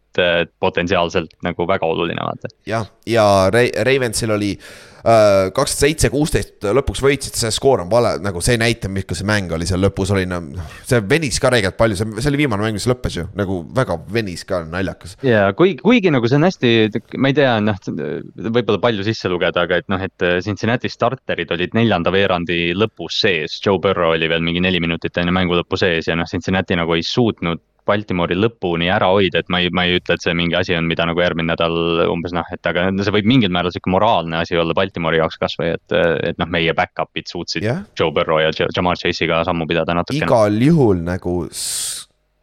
potentsiaalselt nagu väga oluline, vaata. jah, ja Ravensil oli Äh, kakskümmend seitse, kuusteist lõpuks võitsid, see skoor on vale, nagu see ei näita, mis see mäng oli seal lõpus oli, no see venis ka räigelt palju, see, see oli viimane mäng, mis lõppes ju, nagu väga venis ka, naljakas. ja kuigi, kuigi nagu see on hästi, ma ei tea, noh, võib-olla palju sisse lugeda, aga et noh, et Cincinnati starterid olid neljanda veerandi lõpus sees, Joe Burrow oli veel mingi neli minutit enne mängu lõppu sees ja noh, Cincinnati nagu ei suutnud Baltimori lõpuni ära hoida, et ma ei, ma ei ütle, et see mingi asi on, mida nagu järgmine nädal umbes noh, et aga see võib mingil määral sihuke moraalne asi olla Baltimori jaoks kasvõi, et, et noh, meie back-up'id suutsid yeah. Joe Burrow ja Jamar Chase'iga sammu pidada natukene. igal juhul nagu,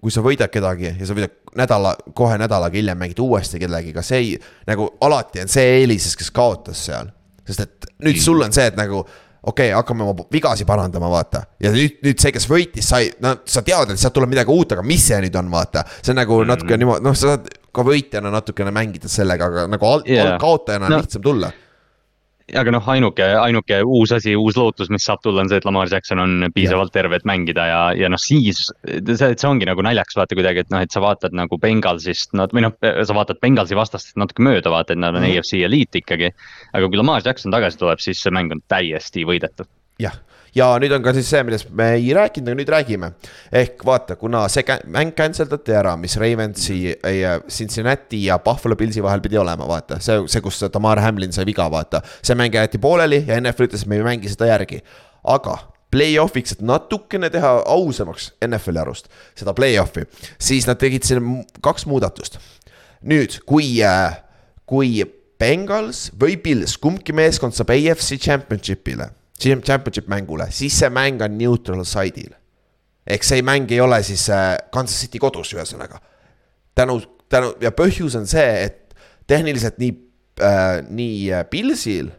kui sa võidad kedagi ja sa võidad nädala, kohe nädalaga hiljem mängid uuesti kellegiga, see ei, nagu alati on see eelises, kes kaotas seal. sest et nüüd mm. sul on see, et nagu okei okay,, hakkame oma vigasi parandama, vaata. ja nüüd, nüüd see, kes võitis, sai, no sa tead, et sealt tuleb midagi uut, aga mis see nüüd on, vaata. see on nagu mm -hmm. natuke niimoodi, noh, sa saad ka võitjana natukene mängida sellega, aga nagu alt yeah. kaotajana on no. lihtsam tulla aga noh, ainuke, ainuke uus asi, uus lootus, mis saab tulla, on see, et Lamar Jackson on piisavalt terve, et mängida ja, ja noh, siis. see, see ongi nagu naljakas vaata kuidagi, et noh, et sa vaatad nagu Bengalsist, no või noh, sa vaatad Bengalsi vastastest natuke mööda, vaata, et nad on mm -hmm. AFC eliit ikkagi. aga kui Lamar Jackson tagasi tuleb, siis see mäng on täiesti võidetud. jah ja nüüd on ka siis see, millest me ei rääkinud, aga nüüd räägime. ehk vaata, kuna see mäng cancel dati ära, mis Ravensi, Cincinnati ja Buffalo Pillsi vahel pidi olema, vaata. see, see, kus Tamar Hamlin sai viga, vaata. see mäng jäeti pooleli ja NFL ütles, et me ei mängi seda järgi. aga play-off'iks, et natukene teha ausamaks NFL-i arust seda play-off'i, siis nad tegid siin kaks muudatust. nüüd, kui, kui Bengals või Pils, kumbki meeskond saab AFC Championship'ile championship mängule, siis see mäng on neutral side'il. ehk see mäng ei ole siis äh, Kansas City kodus, ühesõnaga. tänu, tänu ja põhjus on see, et tehniliselt nii äh,, nii äh, Pilsil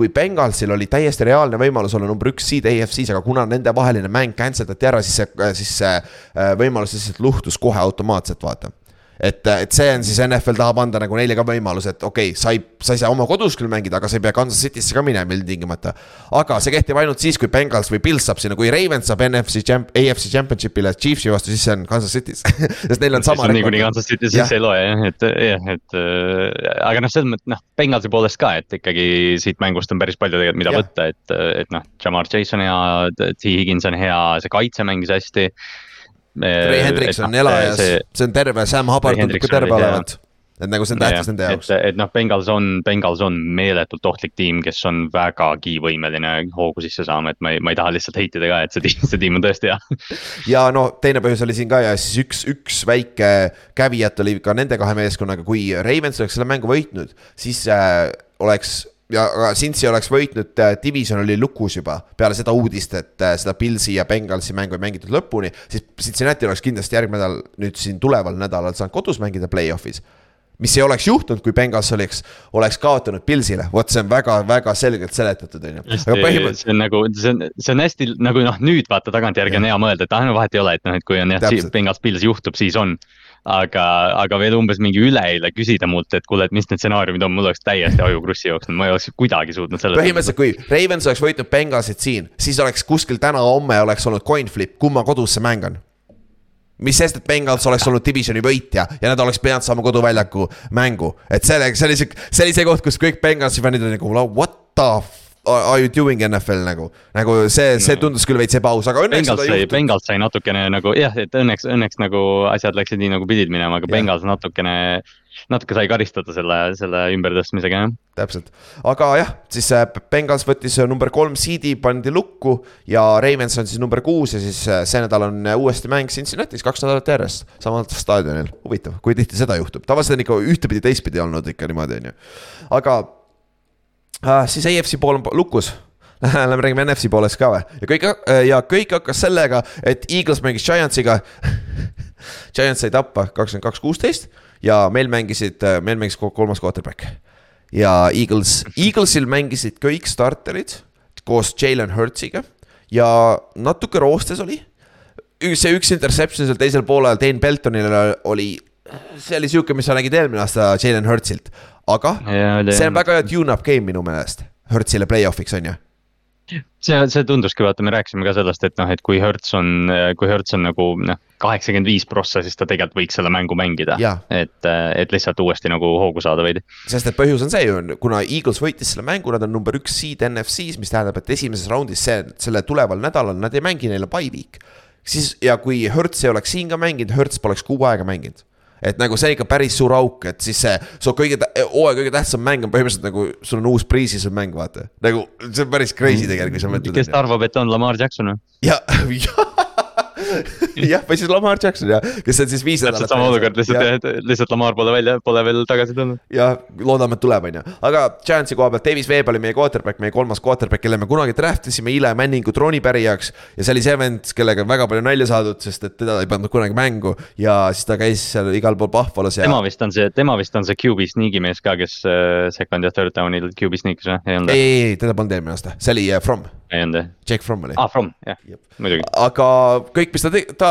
kui Bengalsil oli täiesti reaalne võimalus olla number üks seed AFC-s, aga kuna nende vaheline mäng cancel dati ära, siis see, siis see võimalus lihtsalt luhtus kohe automaatselt, vaata et, et see on siis NFL tahab anda nagu neile ka võimaluse, et okei okay,, sa ei, sa ei saa oma kodus küll mängida, aga sa ei pea Kansas City'sse ka minema ilmtingimata. aga see kehtib ainult siis, kui Bengals või Pils saab sinna, kui Ravens saab NFC champ-, AFC Championship'ile Chiefsi vastu, siis see on Kansas City's sest neil on sama. niikuinii Kansas City's, siis ei loe jah, et jah, et äh, aga noh, selles mõttes noh, Bengalsi poolest ka, et ikkagi siit mängust on päris palju tegelikult, mida ja. võtta, et, et noh, Jamar Chase on hea, T Higgins on hea, see kaitse mängis hästi Trey Hendrikson on elajas, see on terve, Sam Hubbard tundub ka terve olevat et nagu see on tähtis nende jaoks. et, et noh, Bengals on, Bengals on meeletult ohtlik tiim, kes on vägagi võimeline hoogu sisse saama, et ma ei, ma ei taha lihtsalt heitida ka, et see tiim, see tiim on tõesti hea. ja no teine põhjus oli siin ka ja siis üks, üks väike caveat oli ka nende kahe meeskonnaga, kui Ravens oleks selle mängu võitnud, siis äh, oleks ja aga Cincy oleks võitnud, äh, division oli lukus juba peale seda uudist, et äh, seda Pilsi ja Bengalsi mängu ei mängitud lõpuni. siis Cincinnati oleks kindlasti järgmine nädal, nüüd siin tuleval nädalal saanud kodus mängida play-off'is mis ei oleks juhtunud, kui Bengals oleks, oleks kaotanud Pilsile, vot see on väga-väga selgelt seletatud, on ju. põhimõtteliselt. see on nagu, see on, see on hästi nagu noh, nüüd vaata tagantjärgi on hea mõelda, et ah no vahet ei ole, et noh, et kui on jah, Bengals Pils juhtub, siis on aga, aga veel umbes mingi üleeile küsida mult, et kuule, et mis need stsenaariumid on, mul oleks täiesti aju krussi jooksnud, ma ei oleks kuidagi suutnud selle. põhimõtteliselt, kui Ravens oleks võitnud Bengalsit siin, siis oleks kuskil täna-homme oleks olnud coin flip, kumma kodus see mäng on mis sest, et Bengals oleks olnud divisioni võitja ja nad oleks pidanud saama koduväljaku mängu, et sellega, see oli see, see oli see koht, kus kõik Bengalsi fännid olid nagu what the are you doing NFL nagu, nagu see, see tundus küll veits ebaaus, aga õnneks Bengals sai, Bengals sai natukene nagu jah, et õnneks, õnneks nagu asjad läksid nii nagu pidid minema, aga yeah. Bengals natukene natuke sai karistada selle, selle ümbertõstmisega, jah. täpselt, aga jah, siis äh, Bengals võttis äh, number kolm seed'i, pandi lukku ja Ravens on siis number kuus ja siis äh, see nädal on uuesti mäng Cincinnati's kaks nädalat järjest. samal staadionil, huvitav, kui tihti seda juhtub, tavaliselt on ikka ühtepidi, teistpidi olnud ikka niimoodi, on ju. aga äh, siis AFC pool on lukus Lähme räägime NFC poolest ka või ja kõik ja kõik hakkas sellega, et Eagles mängis Giantsiga Giants sai tappa kakskümmend kaks, kuusteist ja meil mängisid, meil mängis kolmas quarterback. ja Eagles, Eaglesil mängisid kõik starterid koos Jalen Hurtsiga ja natuke roostes oli. see üks interception seal teisel poolel Dane Beltonil oli, see oli sihuke, mis sa nägid eelmine aasta Jalen Hurtsilt, aga ja, see on väga hea tune-up game minu meelest. Hurtsile play-off'iks on ju see, see tunduski, vaata, me rääkisime ka sellest, et noh, et kui Hertz on, kui Hertz on nagu noh, kaheksakümmend viis prossa, siis ta tegelikult võiks selle mängu mängida. et, et lihtsalt uuesti nagu hoogu saada veidi. sest et põhjus on see ju, kuna Eagles võitis selle mängu, nad on number üks seed NFC-s, mis tähendab, et esimeses raundis see, selle tuleval nädalal nad ei mängi neile by week. siis ja kui Hertz ei oleks siin ka mänginud, Hertz poleks kuu aega mänginud et nagu see on ikka päris suur auk, et siis see, su kõige, hooaja kõige tähtsam mäng on põhimõtteliselt nagu sul on uus pre-season mäng, vaata. nagu see on päris crazy tegelikult, kui sa mõtled. kes arvab, et on Lamar Jackson või? ja, ja jah, või siis Lamar Jackson jah, kes on siis viis nädalat. täpselt sama olukord, lihtsalt, lihtsalt Lamar pole välja, pole veel tagasi tulnud. ja loodame, et tuleb, on ju, aga Giantsi koha pealt, Davis Webb oli meie quarterback, meie kolmas quarterback, kelle me kunagi draft isime Eli Manningu troonipärijaks. ja see oli see vend, kellega on väga palju nalja saadud, sest et teda ei pandud kunagi mängu ja siis ta käis seal igal pool Buffalo's ja. tema vist on see, tema vist on see QB sneak'i mees ka, kes äh, second ja third down'il QB sneak'is või, ei ei, ei, teda polnud eelmine aasta, see oli uh, From. Ei olnud jah? Jake From oli. aa ah,, From, jah, muidugi. aga kõik, mis ta tegi, ta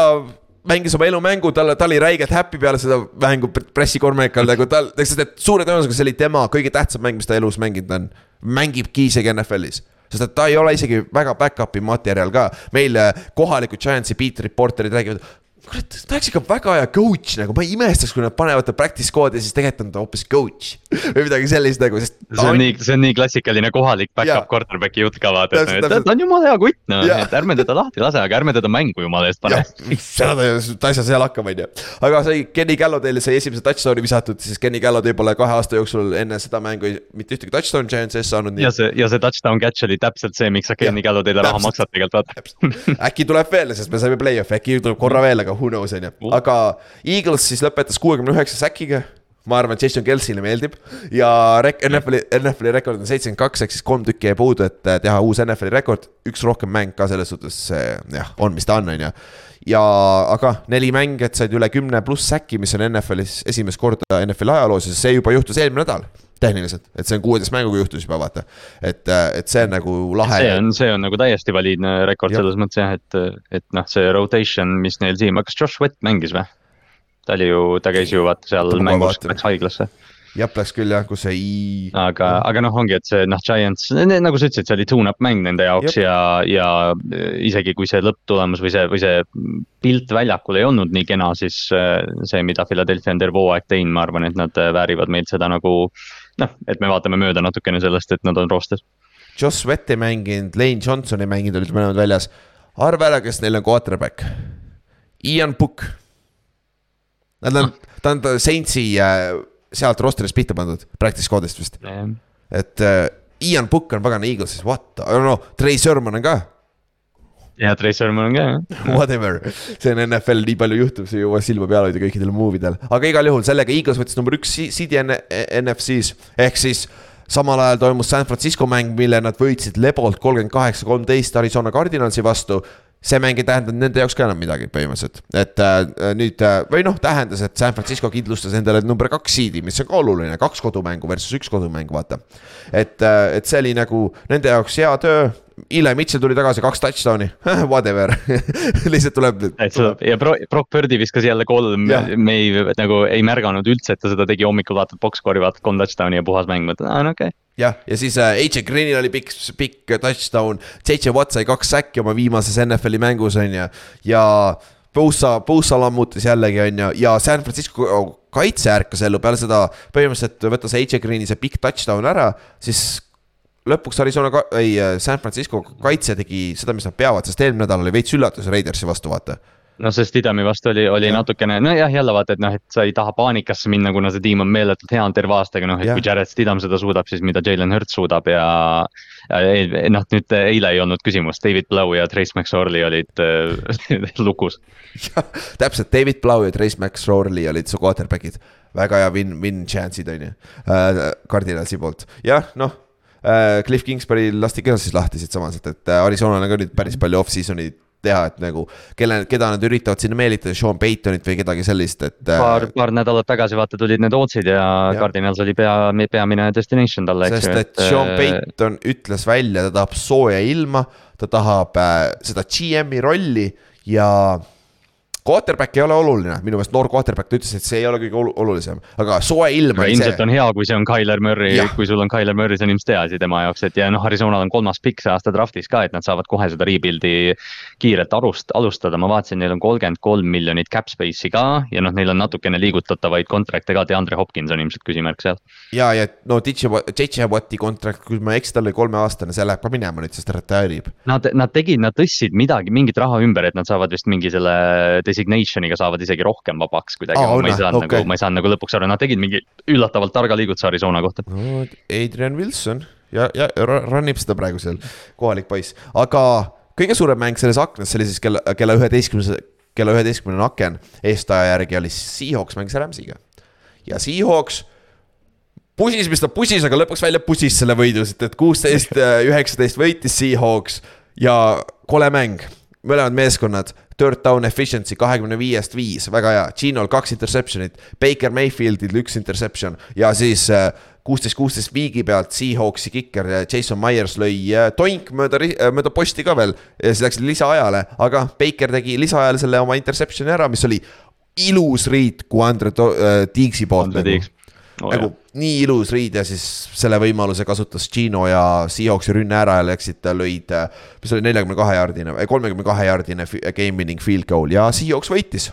mängis oma elumängu, talle, ta oli räigelt happy peale seda mängu pressikormekal nagu tal, sest et suure tõenäosusega see oli tema kõige tähtsam mäng, mis ta elus mänginud on. mängibki isegi NFL-is sest et ta ei ole isegi väga back-up'i materjal ka, meil kohalikud Giantsi beat reporter'id räägivad, kurat, ta oleks ikka väga hea coach nagu, ma ei imestaks, kui nad panevad ta practice code'i ja siis tegelikult on ta hoopis coach või midagi sellist nagu, sest. see on nii, see on nii klassikaline kohalik back-up quarterback'i jutt ka vaata, et ta on jumala hea kutt noh, et ärme teda lahti lase, aga ärme teda mängu jumala eest pane. seda ta ei saa seal hakkama, on ju. aga sai Kenny Gallodeile sai esimese touchdown'i visatud, siis Kenny Gallodale pole kahe aasta jooksul enne seda mängu mitte ühtegi touchdown'i Giantsis saanud. ja see, ja see touchdown catch oli täpselt see, miks sa Kenny Gallodale raha maksad tegelikult vaata äkki tuleb veel, sest me saime play-off'i, äkki tuleb korra veel, aga who knows, on ju. aga Eagles siis lõpetas kuuekümne üheksa säkiga ma arvan, et Jason Kelsile meeldib ja rek-, NFL-i, NFL-i rekord on seitsekümmend kaks, ehk siis kolm tükki jäi puudu, et äh, teha uus NFL-i rekord. üks rohkem mäng ka selles suhtes jah, on, mis ta on, on ju. ja aga neli mängijat said üle kümne pluss säki, mis on NFL-is esimest korda NFL-i ajaloos ja see juba juhtus eelmine nädal tehniliselt, et see on kuueteist mänguga juhtus juba vaata, et, äh, et see on nagu lahe. see on, see on nagu täiesti valiidne rekord ja. selles mõttes jah, et, et noh, see rotation, mis neil siin, kas Josh Sweat mängis või? ta oli ju, ta käis ju vaata seal mängus, läks haiglasse jah, läks küll jah, kus see i. aga, aga noh, ongi, et see noh, Giants, nagu sa ütlesid, see oli tune-up mäng nende jaoks Jep. ja, ja isegi kui see lõpptulemus või see, või see pilt väljakul ei olnud nii kena, siis äh, see, mida Philadelphia on terve hooaeg teinud, ma arvan, et nad äh, väärivad meilt seda nagu noh, et me vaatame mööda natukene sellest, et nad on roostes. Joss Sweat ei mänginud, Lane Johnson ei mänginud, olid mõlemad väljas. arva ära, kes neil on quarterback. Ian Book Nad on, ta on Saintsi äh, sealt roster'ist pihta pandud, practice squad'ist vist. et äh, Ian Book on pagana Eaglesis, what, noh, Trey Sermon on ka ja Trace Sermon on ka jah. Whatever, see on NFL, nii palju juhtub, sa ei jõua silma peal hoida kõikidel move idel, aga igal juhul sellega Eagles võttis number üks seed'i NFC-s ehk siis samal ajal toimus San Francisco mäng, mille nad võitsid Lebolt kolmkümmend kaheksa, kolmteist Arizona Cardinalsi vastu. See mäng ei tähendanud nende jaoks ka enam midagi põhimõtteliselt, et äh, nüüd äh, või noh, tähendas, et San Francisco kindlustas endale number kaks seed'i, mis on ka oluline, kaks kodumängu versus üks kodumäng, vaata. et äh,, et see oli nagu nende jaoks hea töö, Eli Mitchell tuli tagasi, kaks touchdown'i. Whatever. Lihtsalt tuleb. ja Brock Birdi viskas jälle kolm, me ei nagu ei märganud üldse, et ta seda tegi. Hommikul vaatad box-score'i, vaatad kolm touchdown'i ja puhas mäng, mõtled, aa no okei. Okay jah, ja siis äh, AJ Greenil oli pikk, pikk touchdown, JJ Watt sai kaks säkki oma viimases NFL-i mängus, on ju, ja Bosa, Bosa lammutas jällegi, on ju, ja San Francisco kaitse ärkas ellu. Peale seda, põhimõtteliselt võtas AJ Greeni see pikk touchdown ära, siis lõpuks Arizona, ei, San Francisco kaitse tegi seda, mis nad peavad, sest eelmine nädal oli veits üllatus Raidersi vastu, vaata noh, see Stidami vastu oli, oli ja. natukene, nojah, jälle vaata, et noh, et sa ei taha paanikasse minna, kuna see tiim on meeletult hea on terve aastaga, noh, et ja. kui Jared Stidham seda suudab, siis mida Jalen Hurts suudab ja. ja noh, nüüd eile ei olnud küsimust, David Blau ja Trace McSorley olid äh, lukus. täpselt, David Blau ja Trace McSorley olid su quarterback'id, väga hea win, win chance'id on ju äh,, Cardinalsi poolt, jah, noh äh,. Cliff Kingsbury lasti ka siis lahti siitsamast, et Arizonal on ka nüüd päris palju off-season'i teha, et nagu kelle, keda nad üritavad sinna meelitada, Sean Paytonit või kedagi sellist, et. paar, paar nädalat tagasi vaata tulid need Ootsid ja, ja. Cardinals oli pea, peamine destination talle, eks ju. sest et Sean äh, Payton ütles välja, ta tahab sooja ilma, ta tahab äh, seda GM-i rolli ja Quarterback ei ole oluline, minu meelest noor quarterback, ta ütles, et see ei ole kõige olulisem, aga soe ilm. ilmselt on hea, kui see on Tyler Murry, kui sul on Tyler Murry, see on ilmselt hea asi tema jaoks, et ja noh, Arizonal on kolmas pikk see aasta draft'is ka, et nad saavad kohe seda rebuild'i kiirelt arust, alustada, ma vaatasin, neil on kolmkümmend kolm miljonit cap space'i ka ja noh, neil on natukene liigutatavaid kontrakte ka, DeAndre Hopkins on ilmselt küsimärk seal. ja, ja no JJ Watti kontrakt, kui ma ei eksi, tal oli kolmeaastane, see läheb ka minema nüüd, sest ta retire ib. Nad, nad tegid, nad tõstsid midagi, mingit raha ümber, et nad saavad vist mingi selle designation'iga saavad isegi rohkem vabaks kuidagi oh,, ma ei saanud okay. nagu, ma ei saanud nagu lõpuks aru, nad tegid mingi üllatavalt targa liigutuse Arizona kohta. No,. Adrian Wilson. Ja, ja run ib seda praegu seal, kohalik poiss, aga kõige suurem mäng selles aknas, see oli siis kella, kella üheteistkümnes, kella üheteistkümnene aken eestaja järgi oli Seahawks mängis Rams'iga. ja Seahawks pusis, mis ta pusis, aga lõpuks välja pusis selle võidu, sest et kuusteist, üheksateist võitis Seahawks. Ja kole mäng mõlemad meeskonnad, third down efficiency kahekümne viiest viis, väga hea, Ginol kaks interception'it, Baker Mayfieldil üks interception ja siis äh, kuusteist, kuusteist viigi pealt Seahawksi kiker Jason Myers lõi äh, toink mööda, äh, mööda posti ka veel. ja siis läks lisaajale, aga Baker tegi lisaajal selle oma interception'i ära, mis oli ilus riid Kuandre Tiigsi poolt. Nagu nagu nii ilus riid ja siis selle võimaluse kasutas Gino ja Seahawksi rünne ära ja läksid, lõid, mis oli neljakümne kahe jaardine, kolmekümne kahe jaardine game winning field goal ja Seahawks võitis.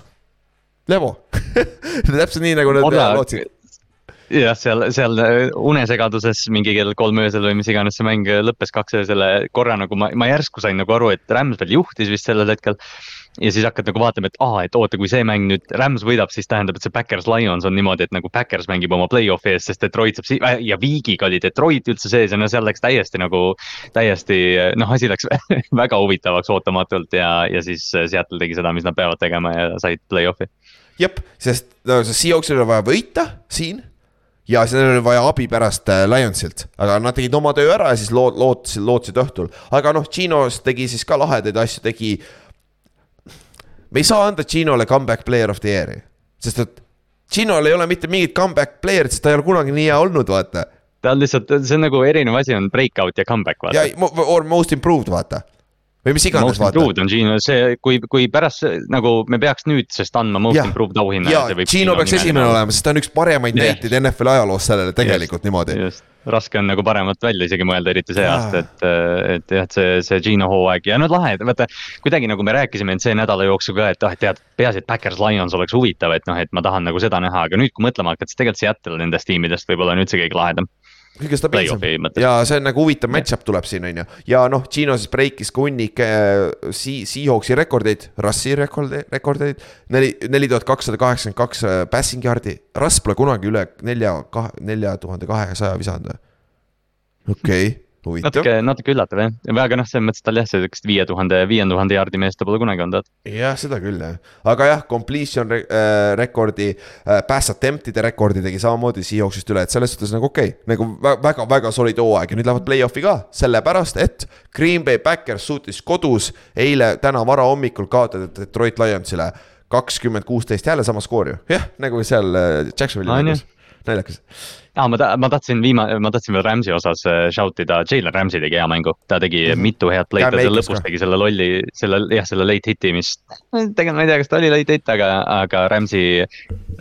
Levo. Täpselt nii nagu nad lootsid. Jah, seal, seal unesegaduses mingi kell kolm öösel või mis iganes see mäng lõppes kaks öösel korra nagu ma, ma järsku sain nagu aru, et Rams veel juhtis vist sellel hetkel ja siis hakkad nagu vaatama, et aa, et oota, kui see mäng nüüd Rams võidab, siis tähendab, et see Backers Lions on niimoodi, et nagu Backers mängib oma play-off'i ees, sest Detroit saab si- äh, ja Viigiga oli Detroit üldse sees ja no seal läks täiesti nagu. täiesti noh, asi läks väga huvitavaks ootamatult ja, ja siis Seattle tegi seda, mis nad peavad tegema ja said play-off'i. jep, sest no Seahawksil oli vaja võita siin ja sellel oli vaja abi pärast äh, Lionsilt, aga nad tegid oma töö ära ja siis loot-, lootsid, lootsid õhtul. aga noh, Ginos tegi siis ka lahedaid asju, tegi me ei saa anda Ginole comeback player of the year'i, sest et Ginol ei ole mitte mingit comeback player'it, sest ta ei ole kunagi nii hea olnud, vaata. ta on lihtsalt, see on nagu erinev asi on breakout ja comeback, vaata. ja, or most improved, vaata või mis iganes. Most improved on Gino, see, kui, kui pärast nagu me peaks nüüdsest andma most improved auhinna. ja, Gino peaks esimene olema, sest ta on üks paremaid näiteid NFL ajaloos sellele tegelikult just, niimoodi. just, raske on nagu paremat välja isegi mõelda, eriti see ja. aasta, et, et jah, et see, see Gino hooaeg ja no lahe, vaata. kuidagi nagu me rääkisime, et see nädala jooksul ka, et ah, et tead, peaasi, et Backers Lions oleks huvitav, et noh, et ma tahan nagu seda näha, aga nüüd, kui mõtlema hakkad, siis tegelikult Seattle nendest tiimidest võib-olla on üldse kõige lahedam kõige stabiilsem. Ja see on nagu huvitav match-up tuleb siin, on ju. ja noh, Gino siis breikis ka hunnik äh, Sea- Seahawksi rekordeid, Russi rekordi, rekordeid. neli, neli tuhat kakssada kaheksakümmend kaks äh, passing yard'i, Russ pole kunagi üle nelja, nelja tuhande kahesaja visanud okei. okay, natuke, natuke üllatav jah, aga noh, selles mõttes tal jah, sellist viie tuhande, viie tuhande jaardi meest ta pole kunagi olnud, jah, seda küll jah, aga jah, completion re äh, rekordi äh,, pass attempt'ide rekordi tegi samamoodi Seahawksist üle, et selles suhtes nagu okei. Okay,, nagu väga-väga solid hooaeg. Ja nüüd lähevad play-off'i ka, sellepärast et Green Bay Backers suutis kodus eile, täna varahommikul kaotada Detroit Lionsile kakskümmend kuusteist, jälle sama skoor ju, jah, nagu seal äh, Jacksonville'i On mängus, naljakas. aa, ma ta-, ma tahtsin viima-, ma tahtsin veel Rams'i osas äh, shout ida, Jalen Rams'i tegi hea mängu, ta tegi mm -hmm. mitu head play'd, ta seal lõpus tegi selle lolli, selle jah, selle late hit'i, mis. tegelikult ma ei tea, kas ta oli late hit, aga, aga Rams'i,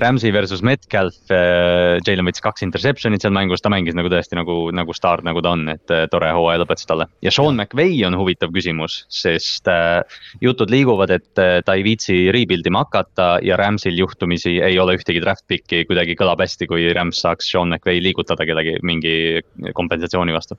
Rams'i versus Metcalf äh,, Jalen võttis kaks interception'it seal mängus, ta mängis nagu tõesti nagu, nagu staar, nagu ta on, et äh, tore hooaja lõpetas talle. ja Sean McVay on huvitav küsimus, sest äh, jutud liiguvad, et äh, ta ei viitsi rebuild ima hakata ja Rams'il juhtumisi ei ole ühtegi draft pick'i, kuidagi kõlab hästi, kui Rams saaks Sean McVay liigutada kedagi mingi kompensatsiooni vastu.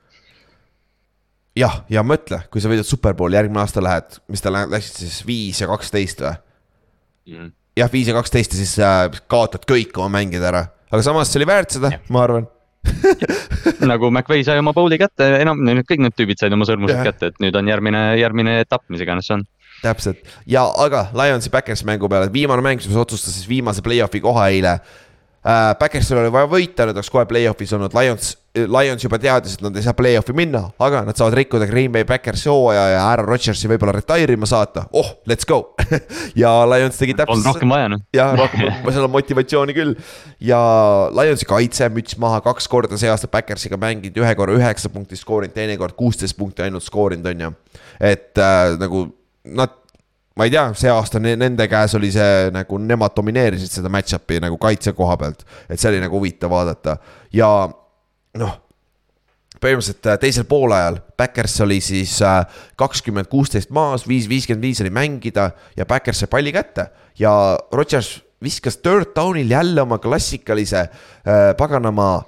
jah, ja mõtle, kui sa võidad superbowli järgmine aasta lähed, mis te lä- läksite siis viis ja kaksteist või? jah, viis ja kaksteist ja siis äh, kaotad kõik oma mängijad ära, aga samas see oli väärt seda, ma arvan. nagu McVay sai oma bowl'i kätte, enam, kõik need tüübid said oma sõrmused Jah. kätte, et nüüd on järgmine, järgmine etapp, mis iganes see on. täpselt ja, aga Lionsi Backersi mängu peale, viimane mäng, mis otsustas siis viimase play-off'i koha eile äh,. Backersil oli vaja võita, nad oleks kohe play-off'is olnud, Lions, Lions juba teadis, et nad ei saa play-off'i minna, aga nad saavad rikkuda Green Bay Backersi hooaja ja Aaron Rodgersi võib-olla retire ima saata, oh, let's go ja Lions tegi on täpselt rohkem vaja noh. jah, rohkem, seal on motivatsiooni küll. ja Lionsi kaitse, müts maha, kaks korda see aasta Backersiga mänginud, ühe korra üheksa punkti skoorinud, teine kord kuusteist punkti ainult skoorinud, on ju. et äh, nagu nad, ma ei tea, see aasta ne- nende käes oli see nagu nemad domineerisid seda match-up'i nagu kaitse koha pealt. et see oli nagu huvitav vaadata ja noh põhimõtteliselt äh, teisel poolajal Backers oli siis äh, kakskümmend kuusteist maas, viis viiskümmend viis oli mängida ja Backers sai palli kätte ja Rodgers viskas third down'il jälle oma klassikalise äh, paganama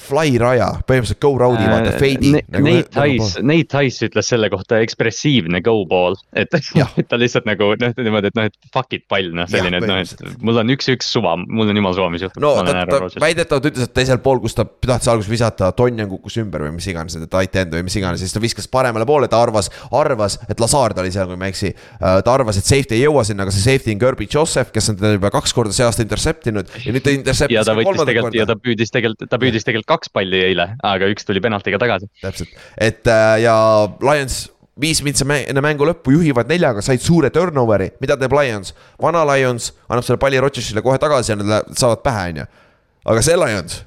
fly raja, põhimõtteliselt go round'i vaata, fade'i nagu, Nate Tice, Nate Tice ütles selle kohta ekspressiivne go ball, et ta lihtsalt nagu noh, niimoodi, et noh, et fuck it pall, noh selline, et noh, et mul on üks-üks suva, mul on jumala suva, mis juhtub. no ta, ta väidetavalt ütles, et teisel pool, kus ta tahtis alguses visata, Tonjan kukkus ümber või mis iganes, et tight end või mis iganes, siis ta viskas paremale poole, ta arvas, arvas, et Lazard oli seal, kui ma ei eksi. ta arvas, et safety ei jõua sinna, aga see safety on Kirby Joseph, kes on teda juba kaks korda see aasta intercept inud. Ja nüüd ta intercept'is kolmandat tegelikult ja korda ta püüdis tegelikult, ta püüdis tegelikult kaks palli eile, aga üks tuli penaltiga tagasi. täpselt, et äh, ja Lions viis mintsa enne mängu lõppu juhivad neljaga, said suure turnover'i, mida teeb Lions? vana Lions annab selle palli Rodgersile kohe tagasi ja nad saavad pähe, on ju. aga see Lions,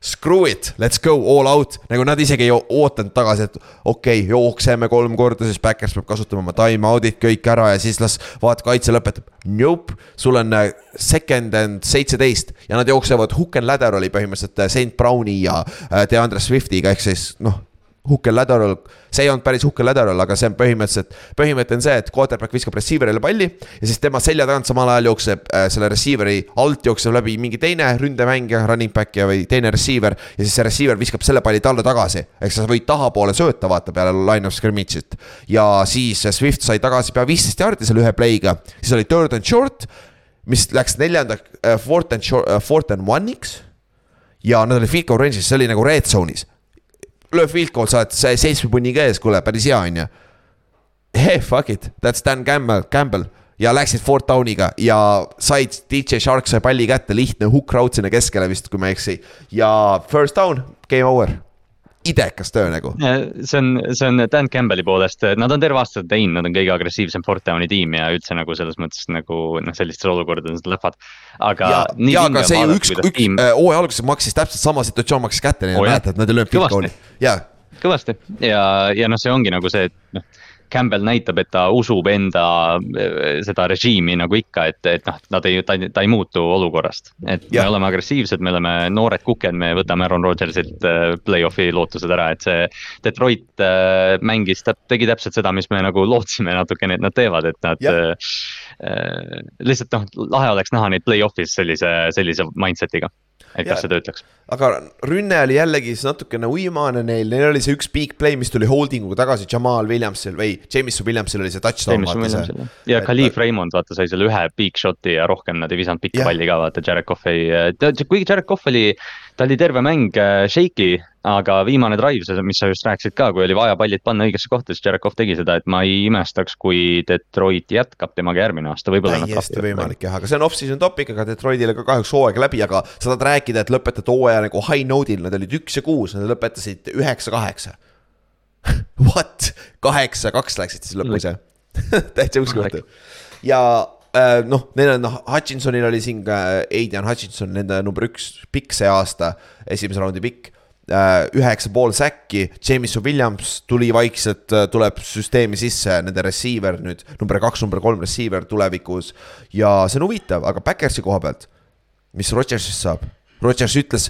screw it, let's go all out, nagu nad isegi ei ootanud tagasi, et okei okay,, jookseme kolm korda, siis Backers peab kasutama oma time out'id kõik ära ja siis las vaat kaitse lõpetab. Nope, sul on äh, second and seitseteist ja nad jooksevad hook and ladder oli põhimõtteliselt äh, St Browni ja äh, DeAndre Swiftiga ehk siis noh and lateral, see ei olnud päris and lateral, aga see on põhimõtteliselt, põhimõte on see, et quarterback viskab receiver'ile palli ja siis tema selja tagant samal ajal jookseb äh, selle receiver'i alt jookseb läbi mingi teine ründemängija, running back ja või teine receiver ja siis see receiver viskab selle palli talle tagasi. ehk sa võid tahapoole sööta, vaata peale line of scrimmage'it. Ja siis Swift sai tagasi pea viisteist jaardi selle ühe play'ga, siis oli third and short, mis läks neljanda äh, fourth and short, fourth and one'iks. Ja nad olid field goal range'is, see oli nagu red zone'is löö field goal, sa oled se- seitsme punniga ees, kuule, päris hea on ju. Hey fuck it, that's Dan Campbell, Campbell ja läksid fourth down'iga ja said, DJ Shark sai palli kätte, lihtne hook route sinna keskele vist, kui ma ei eksi. ja first down, game over. Idekas töö nagu. see on, see on Dan Campbell'i poolest, nad on terve aasta teinud, nad on kõige agressiivsem down'i tiim ja üldse nagu selles mõttes nagu noh, sellistes olukordades nad lõhvad. aga. ja, aga see ju üks, üks tiim... äh, hooaja alguses maksis täpselt sama situatsioon maksis kätte neile oh,, mäletad, nad ei löönud goal'i Kõvasti., jaa kõvasti ja, ja noh, see ongi nagu see, et noh. Campbell näitab, et ta usub enda eh, seda režiimi nagu ikka, et, et noh, nad ei, ta ei, ta ei muutu olukorrast. et me Jah. oleme agressiivsed, me oleme noored kuked, me võtame Aaron Rodgersilt eh, play-off'i lootused ära, et see. Detroit eh, mängis, ta tegi täpselt seda, mis me nagu lootsime natukene, et nad teevad, et nad eh, lihtsalt noh, lahe oleks näha neid play-off'is sellise, sellise mindset'iga. Et Jaa. kas see töötaks. aga rünne oli jällegi siis natukene uimane neil, neil oli see üks big play, mis tuli holding uga tagasi Jamal Williamsil või Jameson Williamsil oli see touchdown. ja Khalif Raymond vaata sai selle ühe big shot'i ja rohkem nad ei visanud pikka palli ka vaata, Jared Cough ei, kuigi Jared Cough oli, ta oli terve mäng äh, shaky, aga viimane drive, see, mis sa just rääkisid ka, kui oli vaja pallid panna õigesse kohta, siis Cough tegi seda, et ma ei imestaks, kui Detroit jätkab temaga järgmine aasta, võib-olla täiesti võimalik jah, aga see on off-season topic, aga Detroitile ka kahjuks hooaeg läbi, aga sa tahad rääkida, et lõpetati hooaja nagu high note'il, nad olid üks ja kuus, nad lõpetasid üheksa-kaheksa. What, kaheksa-kaks läksid siis lõpus jah? täitsa uskumatu. ja noh, neil on noh, Hutchinsonil oli siin ka Aidan Hutchinson, nende number üks pikk see aasta, esimese raundi pikk. üheksa pool säkki, Jameson Williams tuli vaikselt, tuleb süsteemi sisse, nende receiver nüüd number kaks, number kolm receiver tulevikus. ja see on huvitav, aga Backersi koha pealt, mis Rodgersist saab? Rodgers ütles,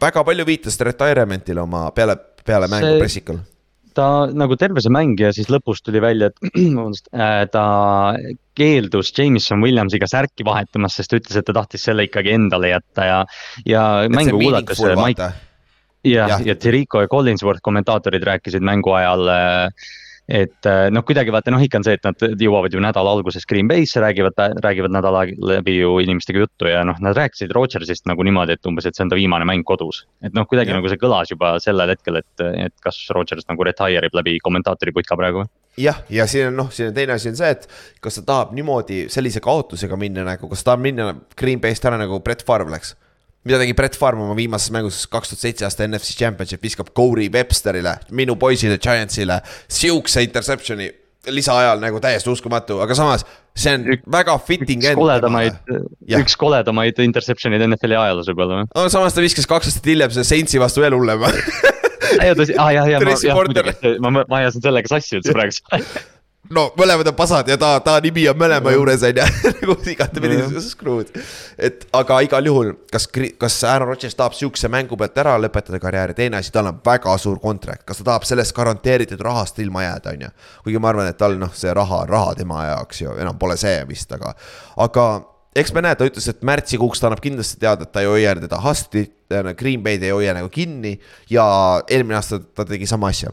väga palju viitas retirement'ile oma peale, peale mängu pressikul. Ta nagu terve see mäng ja siis lõpus tuli välja, et vabandust, ta keeldus Jameson Williamsiga särki vahetamast, sest ütles, et ta tahtis selle ikkagi endale jätta ja, ja mängu kuulates Mike jah, Jah. ja Tirico ja Collinsworth kommentaatorid rääkisid mängu ajal. Et äh, noh, kuidagi vaata noh, ikka on see, et nad jõuavad ju nädala alguses Green Bay'sse, räägivad, räägivad nädala läbi ju inimestega juttu ja noh, nad rääkisid Rodgersist nagu niimoodi, et umbes, et see on ta viimane mäng kodus. et noh, kuidagi Jah. nagu see kõlas juba sellel hetkel, et, et kas Rodgers nagu retire ib läbi kommentaatori putka praegu. jah, ja siin on noh, siin teine asi on see, et kas ta tahab niimoodi sellise kaotusega minna nagu, kas ta tahab minna Green Bay'st ära nagu Brett Favre läks. Mida tegi Brett Favre oma viimases mängus kaks tuhat seitse aasta NFC Championship, viskab Corey Websterile, minu poisile Giantsile, sihukese interception'i lisaajal nagu täiesti uskumatu, aga samas see on Ük- väga fitting üks koledamaid, üks koledamaid interception'id NFL-i ajaloos võib-olla või? aga samas ta viskas kaks aastat hiljem selle Saintsi vastu veel hullema ja tõsi, aa jah, jah, ma jah, muidugi, ma, ma ajasin sellega sassi üldse praegu. no mõlemad on pasad ja ta, ta nimi on mõlema juures on ju, nagu igatepidi screw'd. et aga igal juhul, kas, kas Aaron Rodgers tahab sihukese mängu pealt ära lõpetada karjääri, teine asi, tal on väga suur kontrakt, kas ta tahab sellest garanteeritud rahast ilma jääda, on ju. kuigi ma arvan, et tal noh, see raha on raha tema jaoks ju enam pole see vist, aga, aga eks me näe, ta ütles, et märtsikuuks ta annab kindlasti teada, et ta ei hoia teda hasti, Green Bay'd ei hoia nagu kinni ja eelmine aasta ta tegi sama asja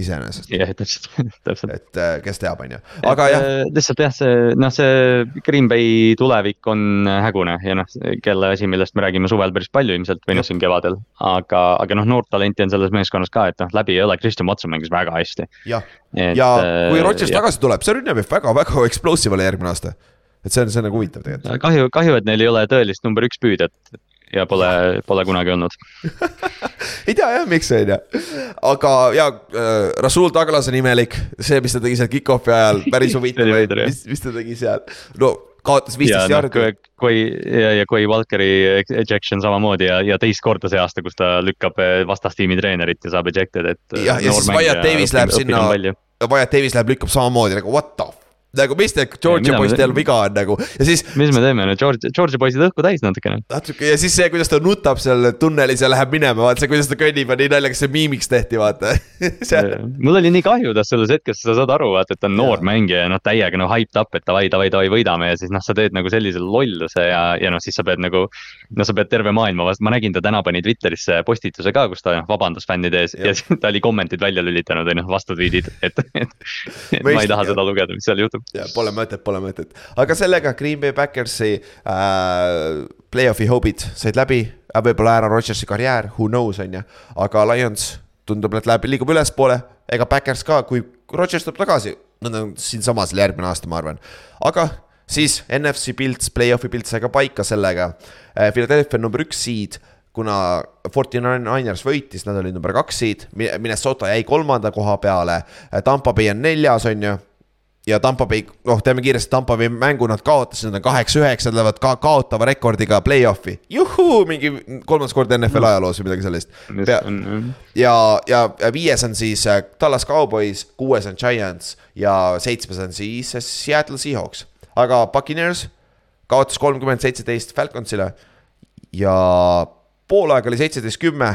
iseenesest, jah, täpselt, täpselt. et äh, kes teab, on ju, aga jah. lihtsalt jah, see noh, see Green Bay tulevik on hägune ja noh, kelle asi, millest me räägime suvel päris palju ilmselt või noh, siin kevadel. aga, aga noh, noort talenti on selles meeskonnas ka, et noh, läbi ei ole, Christian Watson mängis väga hästi. jah, Et, ja äh, kui Rodgers tagasi tuleb, see rünne võib väga-väga explosive olla järgmine aasta. et see on, see on nagu huvitav tegelikult. kahju, kahju, et neil ei ole tõelist number üks püüdjat ja pole, pole kunagi olnud. ei tea jah, miks on ju, aga ja äh, Rasul Douglas on imelik, see, mis ta tegi seal kick-off'i ajal, päris huvitav oli, mis, mis ta tegi seal, no kaotas viisteist noh, jardi kui, kui ja, ja kui Valkeri ejection samamoodi ja, ja teist korda see aasta, kus ta lükkab eh, vastastiimi treenerit ja saab ejected, et. Jah, ja siis Wyatt Davis läheb sinna- Wyatt Davis läheb, lükkab samamoodi nagu what the nagu mis te Georgia poistel teeme? viga on nagu ja siis mis me teeme, no George, George'i poisid õhku täis natukene. natuke ja siis see, kuidas ta nutab seal tunnelis ja läheb minema, vaata see, kuidas ta kõnnib on nii naljakas, see miimiks tehti, vaata see mul oli nii kahju tast selles hetkes, sa saad aru, vaata, et ta on noor Jaa. mängija ja noh, täiega noh hyped up, et davai, davai, davai, võidame ja siis noh, sa teed nagu sellise lolluse ja, ja noh, siis sa pead nagu. no sa pead terve maailma vastu, ma nägin ta täna pani Twitterisse postituse ka, kus ta noh, vabandas fännide ees ja, ja siis ta oli kommentid välja lülitanud või noh, vastutweet'id, et, et, et ma ei taha seda lugeda, mis seal juhtub. Pole mõtet, pole mõtet, aga sellega Green Bay Backersi äh, play-off'i hobid said läbi, võib-olla Aaron Rodgersi karjäär, who knows, on ju, aga Lions tundub, et läheb, liigub ülespoole, ega Backers ka, kui Rodgers tuleb tagasi, nad on siinsamas järgmine aasta, ma arvan, aga siis NFC Pilts, play-off'i pilt sai ka paika sellega. Philadelphia on number üks seed, kuna Forty Niners võitis, nad olid number kaks seed, Minnesota jäi kolmanda koha peale, Tampa Bay on neljas, on ju ja Tampa Bay, noh, teeme kiiresti Tampa Bay mängu nad kaotasid, nad on kaheksa-üheksa, lähevad ka kaotava rekordiga play-off'i. juhuu, mingi kolmas kord NFL ajaloos või midagi sellist. ja, ja ja viies on siis äh, Dallas Cowboys, kuues on Giants ja seitsmes on siis äh, Seattle Seahawks. aga Buccaneers kaotas kolmkümmend seitseteist Falconsile ja poolaeg oli seitseteist kümme.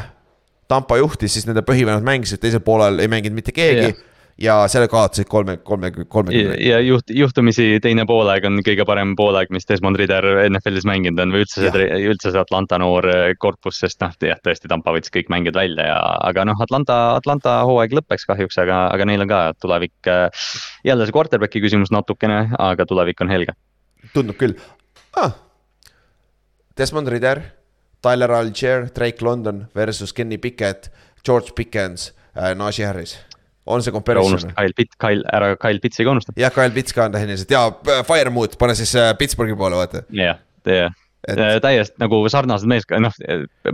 Tampa juhtis, siis nende põhivennad mängisid, teisel poolel ei mänginud mitte keegi Jah. Ja selle kaotasid kolme, kolme, kolmekümne. ja juht, juhtumisi teine poolaeg on kõige parem poolaeg, mis Desmond Ritter NFL-is mänginud on või üldse see, üldse see Atlanta noor korpus, sest noh, jah, tõesti Tampa võttis kõik mängijad välja ja, aga noh, Atlanta, Atlanta hooaeg lõppeks kahjuks, aga, aga neil on ka tulevik. jälle see quarterback'i küsimus natukene, aga tulevik on helge. tundub küll ah.. Desmond Ritter, Tyler Algier, Drake London versus Kenny Pickett, George Pickens äh,, Najee Harris on see comparison? Kyle Pitt, Kyle, ära Kyle Pitsi ka unusta. jah, Kyle Pitts ka on tehniliselt ja Fire Mood, pane siis äh, Pittsburghi poole, vaata. jah, jah et.... Äh, täiesti nagu sarnased meeskond, noh,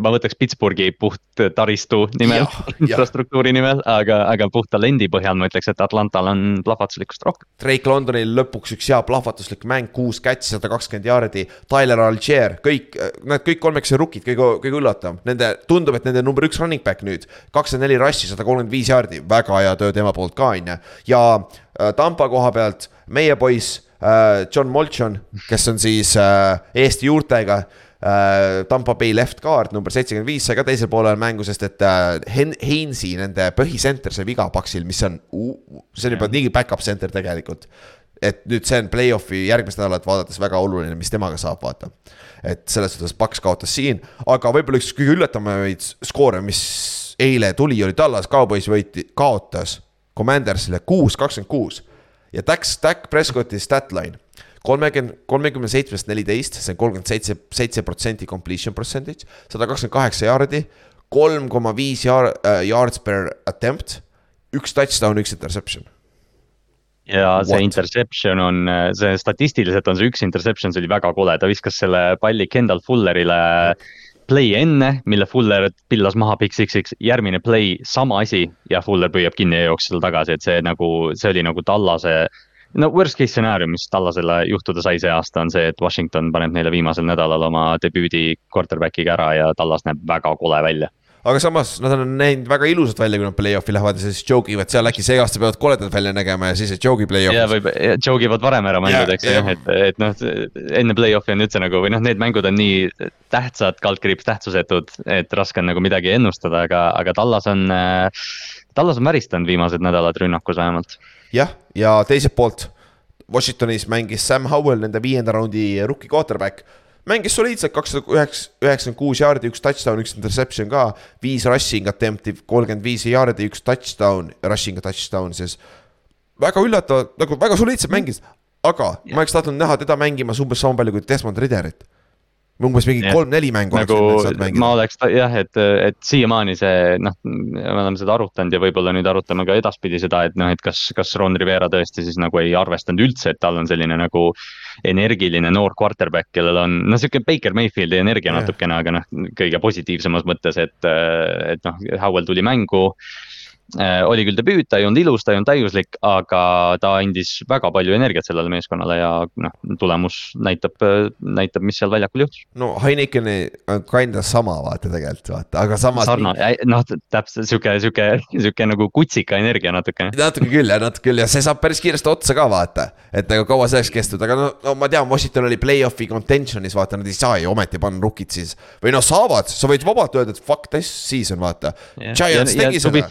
ma võtaks Pittsburghi puht taristu nimel, infrastruktuuri nimel, aga, aga puht talendi põhjal ma ütleks, et Atlantal on plahvatuslikkust rohkem. Drake Londonil lõpuks üks hea plahvatuslik mäng, kuus catch'i, sada kakskümmend jaardi. Tyler Algier, kõik, nad kõik kolmekesi rookid, kõige, kõige üllatavam, nende, tundub, et nende number üks running back nüüd. kakskümmend neli russi, sada kolmkümmend viis jaardi, väga hea töö tema poolt ka, on ju. ja äh, Tampa koha pealt meie poiss John Molchon, kes on siis äh, Eesti juurtega. Äh, Tampa Bay left guard number seitsekümmend viis sai ka teisel poolel mängu, sest et Hen-, Heinsi, nende põhisenter sai viga Paksil, mis on, see on juba nii back-up center tegelikult et nüüd see on play-off'i järgmist nädalat vaadates väga oluline, mis temaga saab, vaata. et selles suhtes Paks kaotas siin, aga võib-olla üks kõige üllatavamaid skoore, mis eile tuli, oli Tallas, Cowboys võiti, kaotas Commandersile kuus, kakskümmend kuus ja Dak, Dak Prescotti statline kolmekümne, kolmekümne seitsmest neliteist, see on kolmkümmend seitse, seitse protsenti completion percentage, sada kakskümmend kaheksa jaardi, kolm koma viis äh, yards per attempt, üks touchdown, üks interception. Ja see What? interception on, see statistiliselt on see üks interception, see oli väga kole, ta viskas selle palli Kendall Fullerile play enne, mille Fuller pillas maha Big Six'iks, järgmine play sama asi ja Fuller püüab kinni ja jookseb seal tagasi, et see nagu, see oli nagu Tallase. no worst case stsenaarium, mis Tallasele juhtuda sai see aasta, on see, et Washington paneb neile viimasel nädalal oma debüüdi quarterback'iga ära ja Tallas näeb väga kole välja aga samas nad on näinud väga ilusad välja, kui nad play-off'i lähevad ja siis joke ivad seal, äkki see aasta peavad koledad välja nägema ja siis ei joke'i play-off'is. ja võib, joke ivad varem ära mängud, eks ju, et, et noh, enne play-off'i on üldse nagu või noh, need mängud on nii tähtsad, kaldkriips tähtsusetud, et raske on nagu midagi ennustada, aga, aga Tallas on äh,, Tallas on väristanud viimased nädalad rünnakus vähemalt. jah, ja teiselt poolt Washingtonis mängis Sam Howell, nende viienda raundi rookie quarterback mängis soliidselt, kakssada üheksa, üheksakümmend kuus jaardi, üks touchdown, üks interception ka. viis rushing attempt'i, kolmkümmend viis jaardi, üks touchdown, rushing touchdown siis. väga üllatav, nagu väga soliidselt mängis, aga ja. ma oleks tahtnud näha teda mängimas umbes sama palju kui Desmond Ridderit umbes mingi kolm-neli mängu nagu, oleks ma oleks jah, et, et siiamaani see noh, me oleme seda arutanud ja võib-olla nüüd arutame ka edaspidi seda, et noh, et kas, kas Ron Rivera tõesti siis nagu ei arvestanud üldse, et tal on selline nagu energiline noor quarterback, kellel on noh, sihuke Baker Mayfieldi energia yeah. natukene, aga noh, kõige positiivsemas mõttes, et, et noh, Howell tuli mängu oli küll debüüt, ta ei olnud ilus, ta ei olnud täiuslik, aga ta andis väga palju energiat sellele meeskonnale ja noh, tulemus näitab, näitab, mis seal väljakul juhtus. no Heinekeni kinda sama vaata tegelikult vaata, aga samas. sarnane, noh täpselt sihuke, sihuke, sihuke nagu kutsika energia natukene. natuke küll jah, natuke küll ja see saab päris kiiresti otsa ka vaata. et nagu kaua see oleks kestnud, aga no, no ma tean, Washington oli play-off'i contention'is vaata, nad ei saa ju ometi panna rookid siis. või noh, saavad, sa võid vabalt öelda, et fuck this season vaata. Giants tegi seda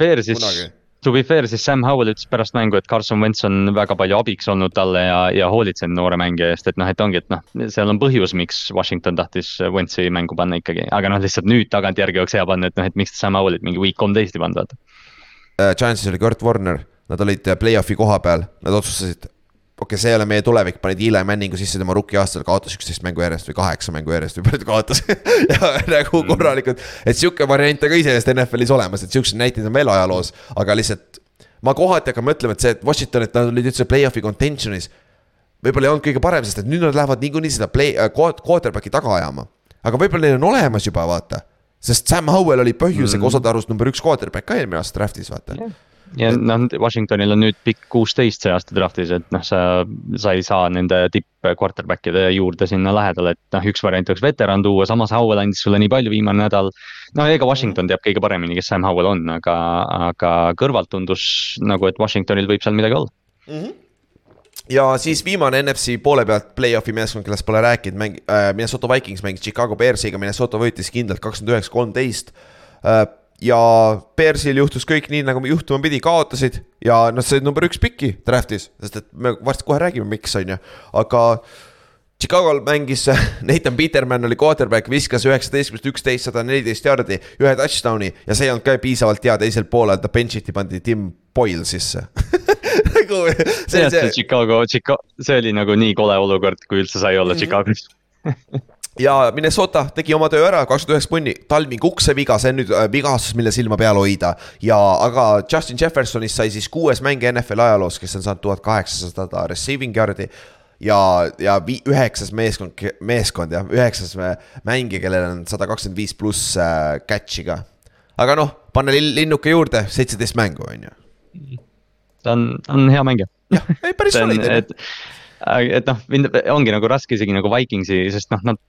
kunagi. To be fair, siis Sam Howell ütles pärast mängu, et Carson Wentz on väga palju abiks olnud talle ja, ja hoolitsenud noore mängija eest, et noh, et ongi, et noh, seal on põhjus, miks Washington tahtis Wentzi mängu panna ikkagi, aga noh, lihtsalt nüüd tagantjärgi oleks hea panna, et noh, et miks Sam Howellit mingi week kolmteist ei pannud, vaata. Uh,. Giantsis oli Kurt Warner, nad olid play-off'i koha peal, nad otsustasid, okei okay,, see ei ole meie tulevik, panid Eli Manningu sisse tema rookie aastal, kaotas üksteist mängu järjest või kaheksa mängu järjest või palju ta kaotas ja nagu mm. korralikult, et sihuke variant on ka iseenesest NFL-is olemas, et siukseid näiteid on veel ajaloos, aga lihtsalt. ma kohati hakkan mõtlema, et see, et Washington, et nad olid üldse play-off'i contention'is. võib-olla ei olnud kõige parem, sest et nüüd nad lähevad niikuinii seda play äh,, quarterback'i taga ajama. aga võib-olla neil on olemas juba, vaata. sest Sam Howell oli põhjusega mm. osade arust number üks quarterback ka eelmine aasta draft'is, vaata yeah ja noh, Washingtonil on nüüd pikk kuusteist see aasta draft'is, et noh, sa, sa ei saa nende tipp quarterback'ide juurde sinna lähedale, et noh, üks variant oleks veteran tuua, samas Howell andis sulle nii palju viimane nädal. no ega Washington teab kõige paremini, kes Sam Howell on, aga, aga kõrvalt tundus nagu, et Washingtonil võib seal midagi olla mm. -hmm ja siis viimane NFC poole pealt play-off'i meeskond, kellest pole rääkinud, mäng- äh,, Minnesota Vikings mängis Chicago Bearsiga, Minnesota võitis kindlalt kakskümmend üheksa, kolmteist äh, ja Bearsil juhtus kõik nii, nagu juhtuma pidi, kaotasid ja noh, see number üks piki draft'is, sest et me varsti kohe räägime, miks, on ju, aga. Chicago'l mängis Nathan Peterman oli quarterback, viskas üheksateistkümnest üksteist, sada neliteist jaardi, ühe touchdown'i ja see ei olnud ka piisavalt hea, teisel poolel ta bench'iti pandi Tim Boyle sisse nagu see, see. Chicago, Chicago, see oli nagu nii kole olukord, kui üldse sai olla mm -hmm. Chicagos ja Minnesota tegi oma töö ära, kakskümmend üheksa punni, Talving ukseviga, see on nüüd äh, vigastus, mille silma peal hoida. ja, aga Justin Jeffersonist sai siis kuues mängija NFL ajaloos, kes on saanud tuhat kaheksasada receiving yard'i. ja, ja üheksas meeskond, meeskond jah, üheksas mängija, kellel on sada kakskümmend viis pluss äh, catch'i ka. aga noh, panna linnuke juurde, seitseteist mängu, on ju. ta on, on hea mängija. jah, ei päris ju et noh, mind ongi nagu raske isegi nagu Vikingsi, sest noh, nad,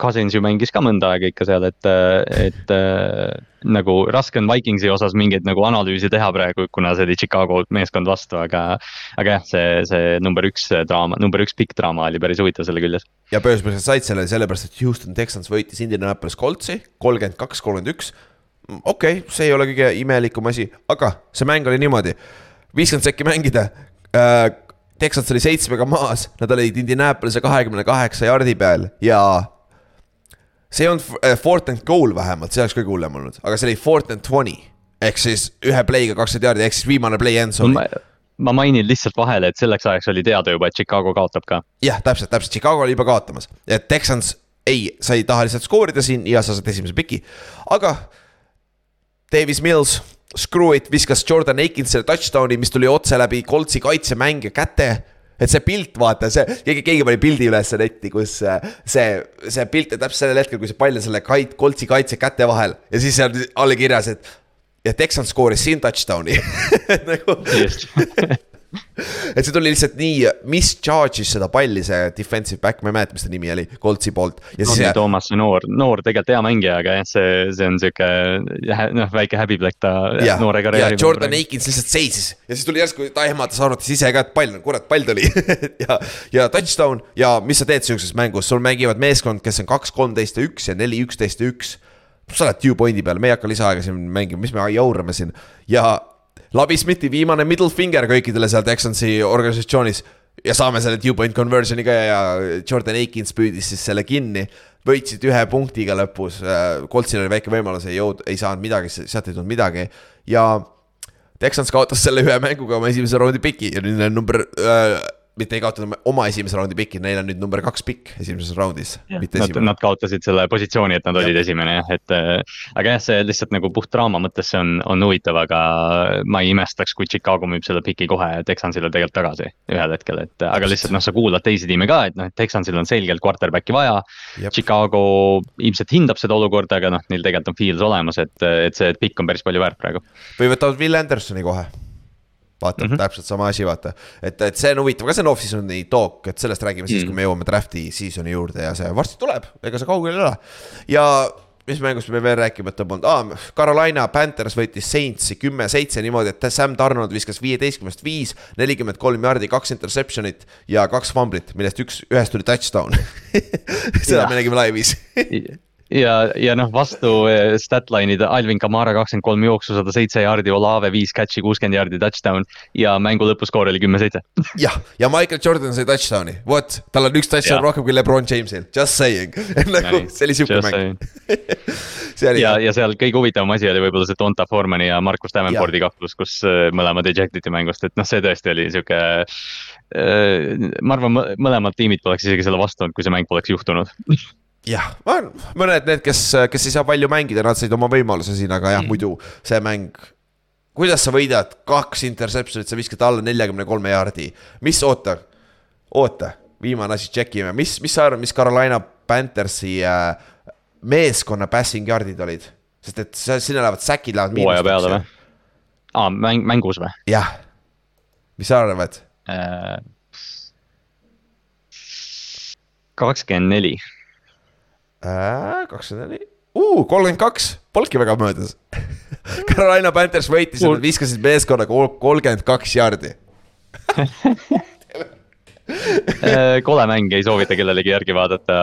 Cousins ju mängis ka mõnda aega ikka seal, et, et äh, nagu raske on Vikingsi osas mingeid nagu analüüsi teha praegu, kuna see oli Chicago meeskond vastu, aga. aga jah, see, see number üks draama, number üks pikk draama oli päris huvitav selle küljes. ja põhimõtteliselt said selle sellepärast, et Houston Texans võitis Indianapolis Coltsi kolmkümmend kaks, kolmkümmend üks. okei okay,, see ei ole kõige imelikum asi, aga see mäng oli niimoodi, viiskümmend sekki mängida äh, Texans oli seitsmega maas, nad olid Indianapolis'e kahekümne kaheksa jardi peal ja see ei olnud äh, fourth and goal vähemalt, see oleks kõige hullem olnud, aga see oli fourth and twenty. ehk siis ühe play'ga kakskümmend jardi, ehk siis viimane play end zone. ma mainin lihtsalt vahele, et selleks ajaks oli teada juba, et Chicago kaotab ka. jah, täpselt, täpselt, Chicago oli juba kaotamas, et Texans ei, sa ei taha lihtsalt skoorida siin ja sa saad esimese piki, aga. Davis Mills Screw it viskas Jordan Aikinsile touchdown'i, mis tuli otse läbi Coltsi kaitsemängija käte et see pilt, vaata, see, keegi, keegi pani pildi üles netti, kus äh, see, see pilt täpselt sellel hetkel, kui see pall on selle kait-, Coltsi kaitse käte vahel. Ja siis seal all kirjas, et. ja Texans skooris siin touchdown'i. Nagu et see tuli lihtsalt nii, mis charge'is seda palli, see defensive back, ma ei mäleta, mis ta nimi oli, Coltsi poolt. Tony Thomas, noor, noor tegelikult hea mängija, aga jah, see, see on sihuke noh, väike häbiplekk ta ja, noore karjääri. Jordan Aikins lihtsalt seisis. Ja siis tuli järsku, ta ehmatas, arvates ise ka, et pall, kurat, pall tuli. Ja, ja touchdown. Ja mis sa teed sihukeses mängus, sul mängivad meeskond, kes on kaks, kolmteist ja üks ja neli, üksteist ja üks. Sa oled two point'i peal, me ei hakka lisaaega siin mängima, mis me jaurame siin. Ja Lavi Smithi viimane middle finger kõikidele seal Texansi organisatsioonis. ja saame selle two point conversion'i ka ja Jordan Aikins püüdis siis selle kinni. võitsid ühe punktiga lõpus, Coltsil oli väike võimalus, ei jõud-, ei saanud midagi, sealt ei tulnud midagi ja. Texans kaotas selle ühe mänguga oma esimese raundi piki ja nüüd on number äh, mitte ei kaotanud oma esimese raundi piki, neil on nüüd number kaks pikk esimeses raundis. Nad, nad kaotasid selle positsiooni, et nad ja. olid esimene jah, et äh, aga jah, see lihtsalt nagu puht draama mõttes see on, on huvitav, aga ma ei imestaks, kui Chicago müüb selle piki kohe Texansile tegelikult tagasi ühel hetkel, et aga lihtsalt noh, sa kuulad teisi tiime ka, et noh, et Texansil on selgelt quarterback'i vaja. Chicago ilmselt hindab seda olukorda, aga noh, neil tegelikult on feels olemas, et, et see pikk on päris palju väärt praegu. või võtavad Will Andersoni kohe vaata mm, -hmm. täpselt sama asi, vaata. et, et see on huvitav, ka see on off-season'i talk, et sellest räägime siis mm, -hmm. kui me jõuame draft'i season'i juurde ja see varsti tuleb, ega see kaugel ei ole. ja mis mängust me veel rääkimata polnud ah,, Carolina Panthers võitis Saintsi kümme-seitse niimoodi, et Sam Donald viskas viieteistkümnest viis, nelikümmend kolm jardi, kaks interception'it ja kaks fumblit, millest üks, ühest tuli touchdown seda ja. me nägime laivis ja, ja noh, vastu eh, statline'id Alvin Kamara kakskümmend kolm jooksu, sada seitse jaardi, Olave viis catch'i, kuuskümmend jaardi touchdown ja mängu lõpuskoor oli kümme-seitse. jah, ja Michael Jordan sai touchdown'i, vot, tal on üks touchdown ja. rohkem kui Lebron Jamesil, just saying. Nagu see oli sihuke mäng. ja, ja seal kõige huvitavam asi oli võib-olla see Donta Formani ja Markus Davenporti kaklus, kus eh, mõlemad ejected iti mängust, et noh, see tõesti oli sihuke äh, ma arvan, mõlemad tiimid poleks isegi selle vastu olnud, kui see mäng poleks juhtunud jah, mõned need, kes, kes ei saa palju mängida, nad said oma võimaluse siin, aga jah mm., muidu see mäng. kuidas sa võidad kaks interception'it, sa viskad alla neljakümne kolme jaardi, mis, oota, oota, viimane asi, check ime, mis, mis sa arvad, mis Carolina Panthersi äh, meeskonna passing yard'id olid? sest et sinna lähevad säkid lähevad miinusteks. hooaja peale või? aa, mäng, mängus või? jah, mis sa arvad äh,? kakskümmend neli kakskümmend neli, kolmkümmend kaks, polnudki väga möödas. Carolina Panthers võitis ja nad viskasid meeskonnaga kolmkümmend kaks jaardi. Äh, kole mäng, ei soovita kellelegi järgi vaadata,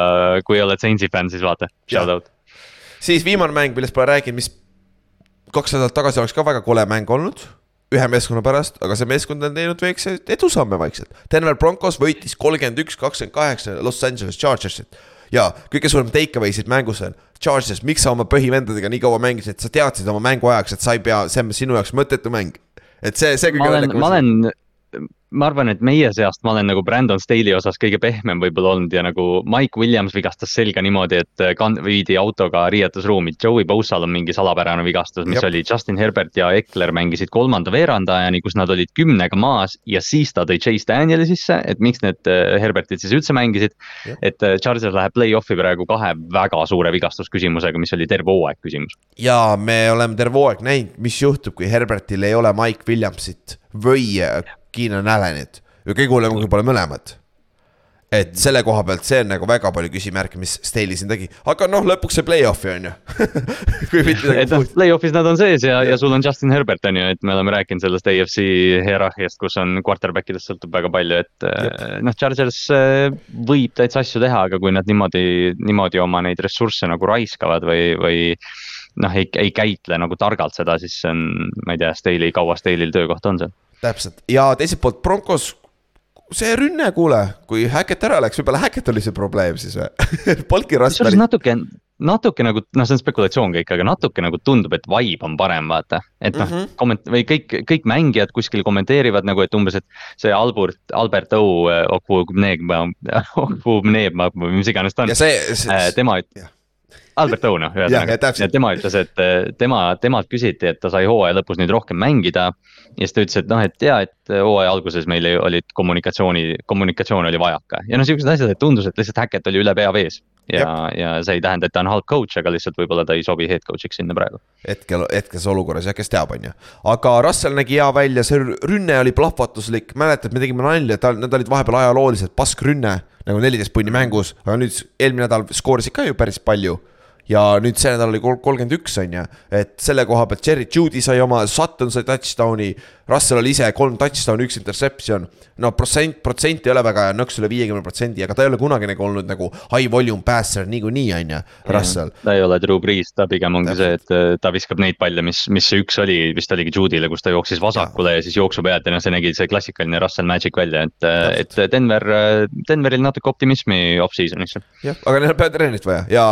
kui oled Saintsi fänn, siis vaata, shout out. siis viimane mäng, millest pole rääkinud, mis kaks nädalat tagasi oleks ka väga kole mäng olnud ühe meeskonna pärast, aga see meeskond on teinud väikseid edusamme vaikselt. Denver Broncos võitis kolmkümmend üks, kakskümmend kaheksa Los Angeles Chargersit. Ja kõige suurem take away siit mängus on, Chargers, miks sa oma põhivendadega nii kaua mängisid, sa teadsid oma mängu ajaks, et sa ei pea, see on sinu jaoks mõttetu mäng. et see, see. ma olen, ma olen ma arvan, et meie seast ma olen nagu Brandon Staley osas kõige pehmem võib-olla olnud ja nagu Mike Williams vigastas selga niimoodi, et äh, kann-, viidi autoga riietusruumi. Joey Bosaal on mingi salapärane vigastus, mis Jop. oli Justin Herbert ja Eckler mängisid kolmanda veerandajani, kus nad olid kümnega maas ja siis ta tõi Chase Danieli sisse, et miks need äh, Herbertid siis üldse mängisid. et äh, Chargers läheb play-off'i praegu kahe väga suure vigastusküsimusega, mis oli terve hooaeg küsimus. ja me oleme terve hooaeg näinud, mis juhtub, kui Herbertil ei ole Mike Williamsit või Keenan Allanit ja kõige hullem, kui pole mõlemat. et selle koha pealt see on nagu väga palju küsimärke, mis Staley siin tegi, aga noh, lõpuks see play-off'i on ju. Et noh, play-off'is nad on sees ja, ja sul on Justin Herbert on ju, et me oleme rääkinud sellest AFC hierarhiast, kus on quarterback idest sõltub väga palju, et eh, noh, Chargers eh, võib täitsa asju teha, aga kui nad niimoodi, niimoodi oma neid ressursse nagu raiskavad või, või noh, ei, ei käitle nagu targalt seda, siis see on, ma ei tea, Staley, kaua Staley'l töökoht on seal täpselt ja teiselt poolt Broncos, see rünne, kuule, kui Hackett ära läks, võib-olla Hackett oli see probleem siis või Polki Raspberry. natuke, natuke nagu, noh, see on spekulatsioon kõik, aga natuke nagu tundub, et vibe on parem, vaata. et noh mm -hmm., komment- või kõik, kõik mängijad kuskil kommenteerivad nagu, et umbes, et see Albert, Albert O, Okvubneegma, Okvubneegma või mis iganes ta on. Äh, tema, Albert Õun, ühesõnaga, ja tema ütles, et eh, tema, temalt küsiti, et ta sai hooaja lõpus nüüd rohkem mängida. ja siis ta ütles, et noh, et ja, et hooaja alguses meil olid kommunikatsiooni, kommunikatsioon oli vajaka ja noh, siuksed asjad, et tundus, et lihtsalt Hackett oli üle pea vees. ja, ja see ei tähenda, et ta on halb coach, aga lihtsalt võib-olla ta ei sobi head coach'iks sinna praegu. hetkel, hetkes olukorras jah, kes teab, on ju. aga Russell nägi hea välja, see rünne oli plahvatuslik, mäletad, me tegime nalja, et nad olid vahepeal ajaloolised paskrünne nagu neliteist punni mängus, aga nüüd eelmine nädal skoorisid ka ju päris palju ja nüüd see nädal oli kolmkümmend üks, on ju. et selle koha pealt Cherry Judy sai oma, Sutton sai touchdown'i, Russell oli ise kolm touchdown'i, üks interception. no protsent, protsent ei ole väga hea, nõks üle viiekümne protsendi, aga ta ei ole kunagi nagu olnud nagu high volume passer niikuinii, on ju, Russell. ta ei ole Drew Brees, ta pigem ongi see, et äh, ta viskab neid palle, mis, mis see üks oli, vist oligi Judy'le, kus ta jooksis vasakule ja, ja siis jooksu pealt ja noh, see nägi see klassikaline Russell Magic välja, et, äh, et Denver, äh, Denveril natuke optimismi off-season'isse. jah, aga neil on peatreenerit vaja ja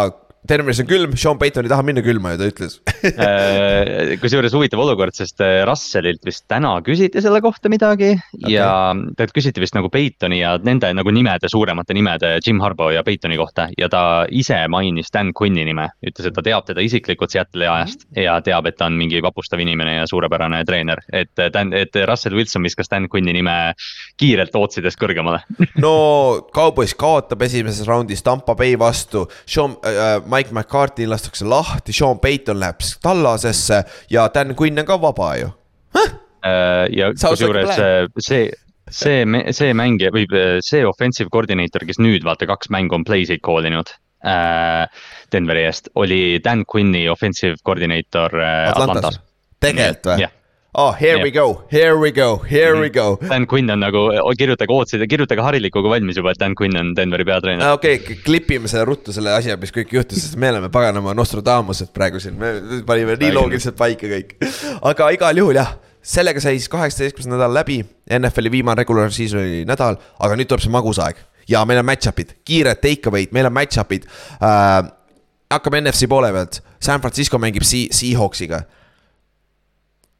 tervenes on külm, Sean Payton ei taha minna külma ju, ta ütles äh, kusjuures huvitav olukord, sest äh, Russellilt vist täna küsiti selle kohta midagi okay. ja tegelikult küsiti vist nagu Paytoni ja nende nagu nimede, suuremate nimede, Jim Harbaugh ja Paytoni kohta ja ta ise mainis Dan Quinni nime. ütles, et ta teab teda isiklikult Seattle'i ajast -hmm. ja teab, et ta on mingi vapustav inimene ja suurepärane treener. et Dan, et Russell Wilson viskas Dan Quinni nime kiirelt otsidest kõrgemale no Cowboys kaotab esimeses raundis Tampa Bay vastu, Sean äh, Mike McCarthy lastakse lahti, Sean Payton läheb tallasesse ja Dan Quinn on ka vaba ju huh?. Äh, ja kusjuures see, see, see mängija või äh, see offensive coordinator, kes nüüd vaata kaks mängu on play'sid call inud äh, Denveri eest, oli Dan Quinni offensive coordinator äh, Atlantas, Atlantas.. tegelikult või? Oh, here yeah. we go, here we go, here we go. Dan Quinn on nagu, kirjutage ootsida, kirjutage harilikuga valmis juba, et Dan Quinn on Denveri peatreener. okei okay,, klipime selle ruttu selle asja, mis kõik juhtus, sest me oleme paganama Nostradamused praegu siin, me panime nii loogiliselt paika kõik. aga igal juhul jah, sellega sai siis kaheksateistkümnes nädal läbi, NFL-i viimane regular season'i nädal, aga nüüd tuleb see magusaeg ja meil on match-up'id, kiired take away'd, meil on match-up'id äh,. hakkame NFC poole pealt, San Francisco mängib Seahawksiga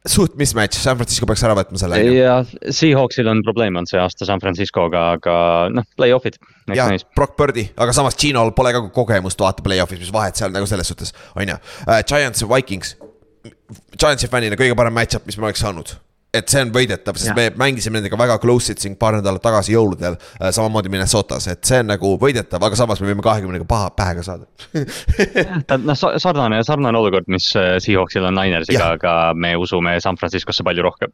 suht mismatch, San Francisco peaks ära võtma selle. ja Seahawksil on probleem olnud see aasta San Francisco'ga, aga noh, play-off'id. jah, Brock Birdi, aga samas Gino'l pole ka kogemust vaata play-off'is, mis vahet seal nagu selles suhtes, on ju. Äh, Giants ja Vikings, Giantsi fännina kõige parem match-up, mis ma oleks saanud et see on võidetav, sest ja. me mängisime nendega väga close'it siin paar nädalat tagasi jõuludel äh,. samamoodi Minnesotas, et see on nagu võidetav, aga samas me võime kahekümnega paha pähe ka saada noh, sarnane, sarnane olukord, mis äh, Seahawksil on Ninersiga, aga me usume San Franciscosse palju rohkem.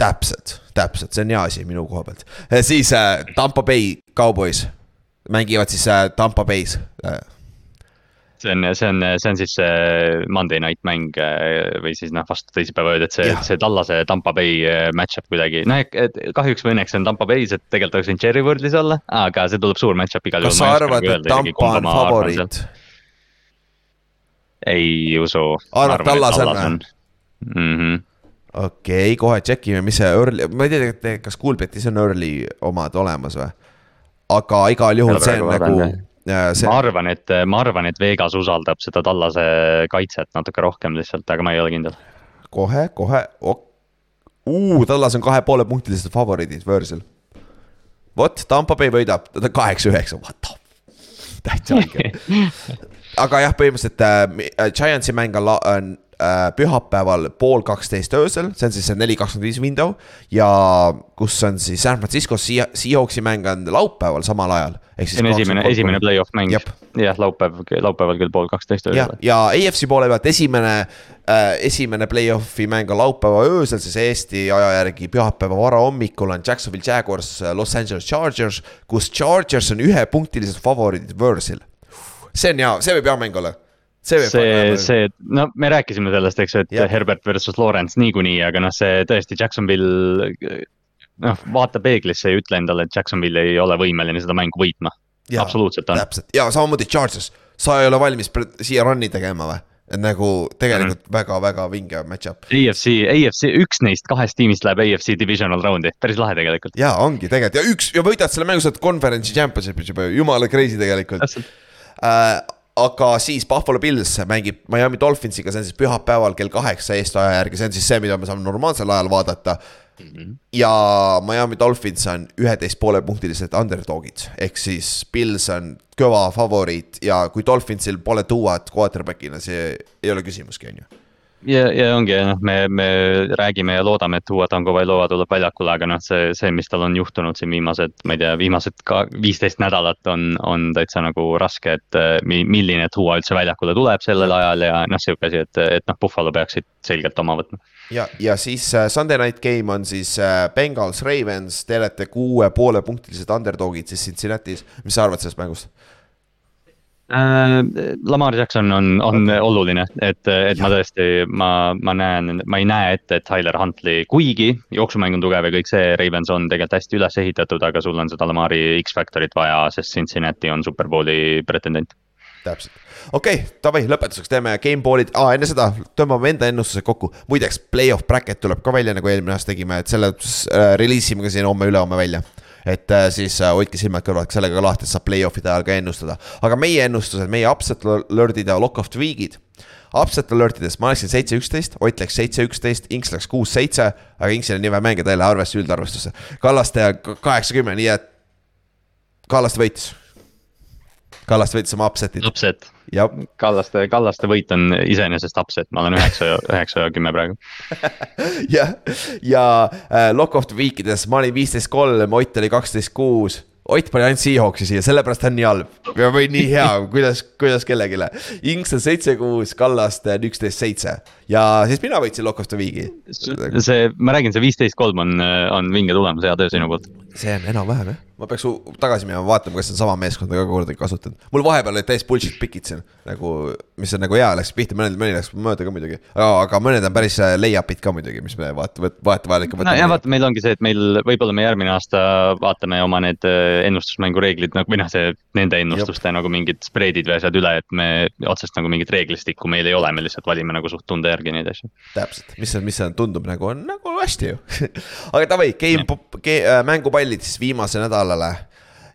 täpselt, täpselt, see on hea asi minu koha pealt, äh, siis äh, Tampa Bay Cowboys mängivad siis äh, Tampa Bay's äh, see on, see on, see on siis see Monday night mäng äh, või siis noh, vastu teisipäeva ööd, et see, see Tallase Tampa Bay äh, match-up kuidagi, noh, et kahjuks või õnneks on Tampa Bay's, et tegelikult oleks võinud Cherry World'is olla, aga see tuleb suur match-up igal juhul. kas sa arvad, et Tampa on favoriit? ei usu. arvad, Tallas on või? -hmm. okei kohe tšekime, mis see early, ma ei tea kas Coolbetis on early omad olemas või? aga igal juhul see on nagu See... ma arvan, et, ma arvan, et Vegas usaldab seda tallase kaitset natuke rohkem lihtsalt, aga ma ei ole kindel. kohe, kohe ok., tallas on kahe poole punktilised favoriidid võõrsil. vot, Tampa Bay võidab, ta on kaheksa-üheksa, what the, täitsa õige aga jah, põhimõtteliselt äh, Giantsi mäng on, on äh, pühapäeval pool kaksteist öösel, see on siis see neli kakskümmend viis window. ja kus on siis San Francisco Seahawksi mäng on laupäeval samal ajal. see on esimene, esimene play-off mäng, jah, laupäev, laupäeval kell pool kaksteist öösel. ja, AFC poole pealt esimene äh,, esimene play-off'i mäng on laupäeva öösel, siis Eesti aja järgi pühapäeva varahommikul on Jacksonville Jaguars, Los Angeles Chargers, kus Chargers on ühepunktilised favoriidid võõrsil see on hea, see võib hea mäng olla see, see, see, no me rääkisime sellest, eks ju, et ja. Herbert versus Lawrence niikuinii, aga noh, see tõesti Jacksonville. noh, vaata peeglisse ja ütle endale, et Jacksonville ei ole võimeline seda mängu võitma. absoluutselt on. täpselt ja samamoodi Chargers, sa ei ole valmis siia run'i tegema või? et nagu tegelikult väga-väga mm. vinge match-up. AFC, AFC, üks neist kahest tiimist läheb AFC divisional round'i, päris lahe tegelikult. ja ongi tegelikult ja üks ja võidad selle mängu, sa oled conference'i championship'is juba, jumala crazy tegelikult. äh, aga siis Buffalo Bills mängib Miami Dolphinsiga, see on siis pühapäeval kell kaheksa Eesti aja järgi, see on siis see, mida me saame normaalsel ajal vaadata mm. -hmm. ja Miami Dolphins on üheteist poole punktilised underdog'id, ehk siis Bills on kõva favoriit ja kui Dolphinsil pole tuuat quarterback'ina, see ei ole küsimuski, on ju ja, ja ongi, noh, me, me räägime ja loodame, et Tua Tagovailoa tuleb väljakule, aga noh, see, see, mis tal on juhtunud siin viimased, ma ei tea, viimased ka viisteist nädalat on, on täitsa nagu raske, et milline Tua üldse väljakule tuleb sellel ajal ja noh, sihuke asi, et, et noh, Buffalo peaks siit selgelt oma võtma. ja, ja siis uh, Sunday night game on siis uh, Bengals, Ravens, te olete kuue poole punktilised underdog'id siis Cincinnati's, mis sa arvad sellest mängust? Äh, Lamar Jackson on, on oluline, et, et ma tõesti, ma, ma näen, ma ei näe ette, et Tyler Huntley, kuigi jooksumäng on tugev ja kõik see, Ravens on tegelikult hästi üles ehitatud, aga sul on seda Lamari X-Factorit vaja, sest Cincinnati on superbowli pretendent. täpselt, okei okay,, davai, lõpetuseks teeme gameball'id ah,, enne seda tõmbame enda ennustused kokku. muideks, play-off bracket tuleb ka välja, nagu eelmine aasta tegime, et selle äh, release ime ka siin homme-ülehomme välja et äh, siis äh, hoidke silmad kõrvad sellega lahti, et saab play-off'ide ajal ka ennustada. aga meie ennustused, meie upset alert'id ja lock of the week'id. Upset alert idest ma oleksin seitse, üksteist, Ott läks seitse, üksteist, Inks läks kuus, seitse, aga Inksil on nii vähe mänge, ta ei lähe arvesse üldarvestusse. Kallaste kaheksakümmend, nii et Kallaste võitis. Kallaste võitis oma upset'id. Upset Kallaste, Kallaste võit on iseenesest upset, ma olen üheksa, üheksa ja kümme praegu. jah, ja äh, lock of the week ides ma olin viisteist kolm, Ott oli kaksteist kuus Ott pani ainult Seahawksi siia, sellepärast ta on nii halb või nii hea, kuidas, kuidas kellelegi. Inks on seitse, kuus, Kallaste on üksteist, seitse ja siis mina võitsin Lock of the Week'i. see, ma räägin, see viisteist kolm on, on vinge tulemus, hea töö sinu poolt. See on enam-vähem jah ma peaks tagasi minema, vaatama, kas see on sama meeskonda ka kordagi kasutanud. mul vahepeal olid täiesti bullshit pikid siin nagu, mis on nagu hea, läks pihta, mõnel, mõni läks mööda ka muidugi. aga mõned on päris äh, layup'id ka muidugi, mis me vaata, vahetevahel ikka võtame. no ja vaata, meil ongi see, et meil võib-olla me järgmine aasta vaatame oma need äh, ennustusmängu reeglid nagu või noh, see nende ennustuste Jop. nagu mingid spreadid või asjad üle, et me otsest nagu mingit reeglistikku meil ei ole, me lihtsalt valime nagu suht tunde järgi neid asju. täpselt, mis, mis tundub nagu on nagu hästi ju aga davai, game, game, äh, mängupallid siis viimase nädalale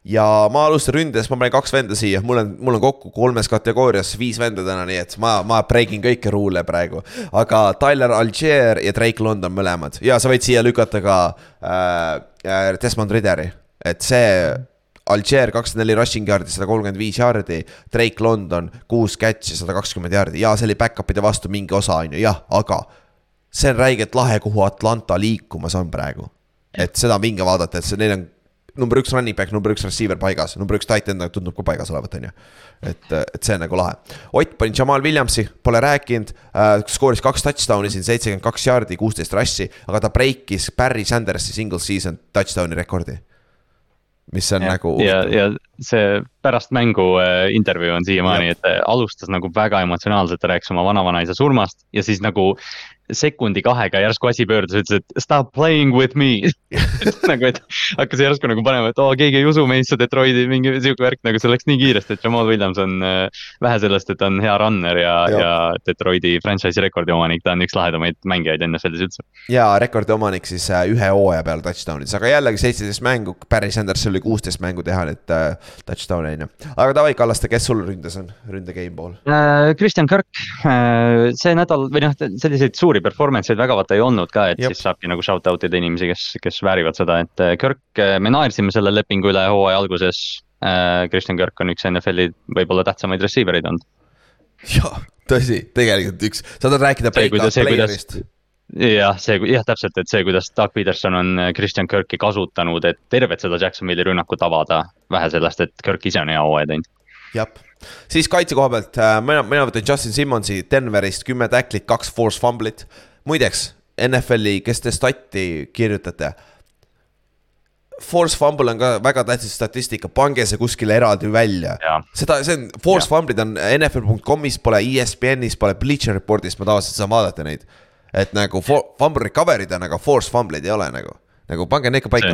ja ma alustan ründes, ma panen kaks venda siia, mul on, mul on kokku kolmes kategoorias viis venda täna, nii et ma, ma break in kõiki ruule praegu. aga Tyler Algier ja Drake London mõlemad ja sa võid siia lükata ka äh, äh Desmond Ridderi, et see. Algier kakskümmend neli rushing yard'i, sada kolmkümmend viis yard'i, Drake London kuus catch'i, sada kakskümmend yard'i ja see oli back-up'ide vastu mingi osa, on ju, jah, aga. see on räigelt lahe, kuhu Atlanta liikumas on praegu. Et seda on vinge vaadata, et see, neil on number üks running back, number üks receiver paigas, number üks tight end tundub ka paigas olevat, on ju. et, et see on nagu lahe. Ott pani Jamal Williamsi, pole rääkinud äh,, skooris kaks touchdown'i siin, seitsekümmend kaks jaardi, kuusteist russi, aga ta breikis Barry Sandersi single season touchdown'i rekordi mis on ja, nagu. ja, ja see pärast mängu äh, intervjuu on siiamaani, et äh, alustas nagu väga emotsionaalselt, ta rääkis oma vanavanaisa surmast ja siis nagu sekundi kahega järsku asi pöördus, ütles, et stop playing with me nagu, et hakkas järsku nagu panema, et oo, keegi ei usu meisse Detroiti, mingi sihuke värk, nagu see läks nii kiiresti, et Jamal Williams on äh, vähe sellest, et ta on hea runner ja, ja., ja Detroiti franchise'i rekordi omanik, ta on üks lahedamaid mängijaid NFL-is üldse. ja rekordi omanik siis äh, ühe hooaja peale touchdown'is, aga jällegi seitseteist mängu, Barry Sanders oli kuusteist mängu teha nüüd äh, touchdown'e on ju. aga davai, Kallaste, kes sul ründes on, ründe game pool äh,? Kristjan Kirk äh,, see nädal või noh, selliseid suuri performance eid väga vaata ei olnud ka, et Jop. siis saabki nagu shout out ida inimesi, kes, kes väärivad seda, et äh, Kirk, äh, me naersime selle lepingu üle hooaja alguses. Kristjan äh, Kirk on üks NFL-i võib-olla tähtsamaid receiver eid olnud. jah, tõsi, tegelikult üks, sa tahad rääkida player'ist jah, see, jah, täpselt, et see, kuidas Doug Peterson on Christian Kirki kasutanud, et tervet seda Jacksonville'i rünnakut avada. vähe sellest, et Kirk ise on hea hooaja teinud. Jah, siis kaitse koha pealt, mina, mina võtan Justin Simmonsi Denverist, kümme tacklit, kaks force fumblit. muideks, NFL-i, kes te stati kirjutate Force fumble on ka väga tähtis statistika, pange see kuskile eraldi välja. seda, see on, force fumble'id on NFL.com'is, pole ESPN-is, pole Bleacher Reportis, ma tavaliselt saan vaadata neid. et nagu fumble recovery'd on, aga force fumble'id ei ole nagu nagu pange need ka paika.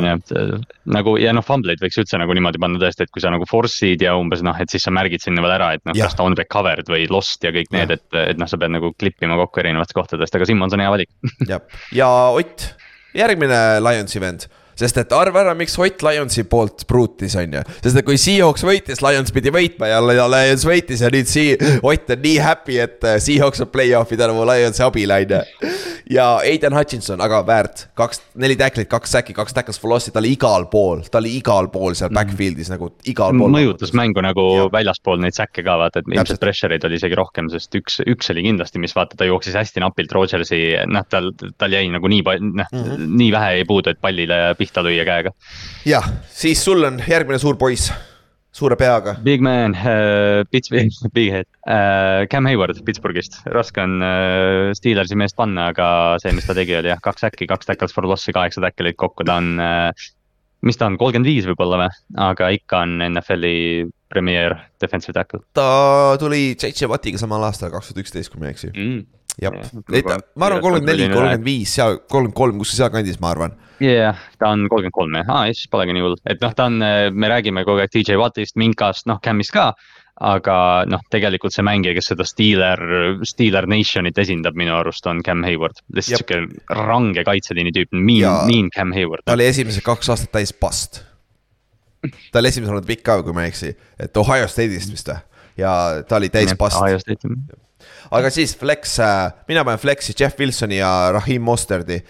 nagu ja noh, fumble'id võiks üldse nagu niimoodi panna tõesti, et kui sa nagu force'id ja umbes noh, et siis sa märgid sinna veel ära, et noh, kas ta on recovered või lost ja kõik need, et, et noh, sa pead nagu klippima kokku erinevatest kohtadest, aga Simmons on hea valik. Jah, ja Ott, järgmine Lionsi vend sest et arva ära, miks Ott Lionsi poolt pruutis, on ju. sest et kui Seahawks võitis, Lions pidi võitma ja Lions võitis ja nüüd Sea-, Ott on nii happy, et äh, Seahawks on play-off'i tänu Lionsi abile, on ju. ja Aiden Hutchinson, aga väärt, kaks, neli tacklit, kaks säki, kaks tackles for loss'i, ta oli igal pool, ta oli igal pool seal mm. backfield'is nagu igal pool. mõjutas mängu nagu ja. väljaspool neid säkke ka vaata, et ilmselt pressure'id oli isegi rohkem, sest üks, üks oli kindlasti, mis vaata, ta jooksis hästi napilt Rodgersi, noh, tal, tal jäi nagu nii palju, noh mm -hmm. nii vähe jäi puudu, et pallile pihta lüüa käega. jah, siis sul on järgmine suur poiss, suure peaga. Big man uh,, Pittsburgh, big head uh,, Cam Hayward Pittsburghist, raske on uh, Steelersi meest panna, aga see, mis ta tegi, oli jah, kaks äkki, kaks tackles for loss'i, kaheksa tackle'it kokku, ta on uh, mis ta on, kolmkümmend viis võib-olla või, aga ikka on NFL-i premier defensive tackle. ta tuli JJ Wattiga samal aastal, kaks tuhat üksteist, kui ma ei eksi mm jah, ma arvan kolmkümmend neli, kolmkümmend viis, seal kolmkümmend kolm, kuskil sealkandis, ma arvan. jah ta on kolmkümmend kolm jah, aa siis polegi nii hull, et noh, ta on, me räägime kogu aeg DJ Wattist, Minkast, noh Camist ka. aga noh, tegelikult see mängija, kes seda Steeler, Steeler Nationit esindab minu arust on Cam Hayward. lihtsalt sihuke range kaitseliini tüüp, mean, mean Cam Hayward. ta oli esimesed kaks aastat täis past. ta oli esimesel olnud pikk ka, kui ma ei eksi, et Ohio State'ist vist või? ja ta oli täis past. Ohio State aga siis flex, äh, mina panen flex'i Jeff Wilsoni ja Rahim Mosterdi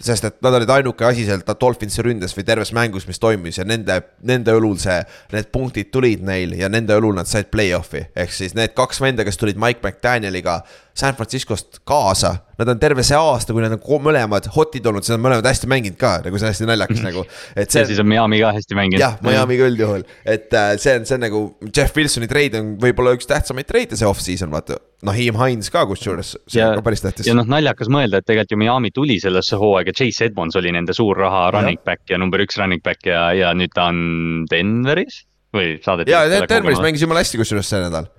sest et nad olid ainuke asi seal Dolphinsi ründes või terves mängus, mis toimis ja nende, nende õlul see, need punktid tulid neil ja nende õlul nad said play-off'i. ehk siis need kaks venda, kes tulid Mike McDanieliga San Franciscost kaasa. Nad on terve see aasta, kui nad on mõlemad hot'id olnud, siis nad mõlemad hästi mänginud ka, nagu see on hästi naljakas nagu. et see. ja siis on Miami ka hästi mänginud. jah, Miami'ga üldjuhul, et äh, see on, see on nagu Jeff Wilsoni treid on võib-olla üks tähtsamaid treide see off-season, vaata. Nahim Hines ka kusjuures, see ja, on ka päris tähtis. ja noh, naljakas mõelda, et tegelikult ju Miami tuli sellesse hooaega, Chase Edmonds oli nende suur raha running back ja number üks running back ja, ja nüüd ta on Denveris või saadeti. ja Denveris mängis jumala hästi kusjuures see nädal.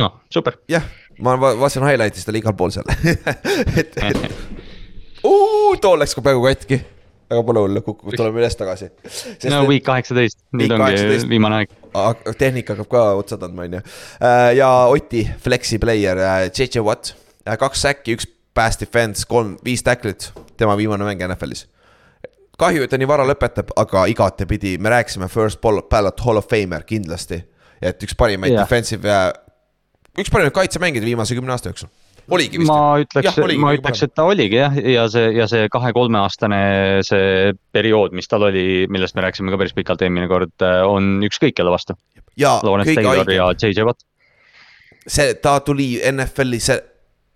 noh, super. jah ma vaatasin highlight'ist, ta oli igal pool seal et, et too läks ka peaaegu katki. aga pole hullu, tuleme üles tagasi. no week kaheksateist, nüüd ongi 18. viimane aeg. tehnika hakkab ka otsa tandma, on ju. Äh, ja Oti, flexi player, JJ äh, Watt, äh, kaks säkki, üks pass defense, kolm, viis tacklit, tema viimane mäng NFL-is kahju, et ta nii vara lõpetab, aga igatepidi me rääkisime first ballot hall of famer kindlasti. et üks parimaid yeah. defensive üks parimaid kaitsemängijaid viimase kümne aasta jooksul oligi vist. ma ütleks, ma ütleks, et ta oligi jah, ja see, ja see kahe-kolmeaastane see periood, mis tal oli, millest me rääkisime ka päris pikalt eelmine kord, on ükskõik kelle vastu. See, ta tuli NFL-i, see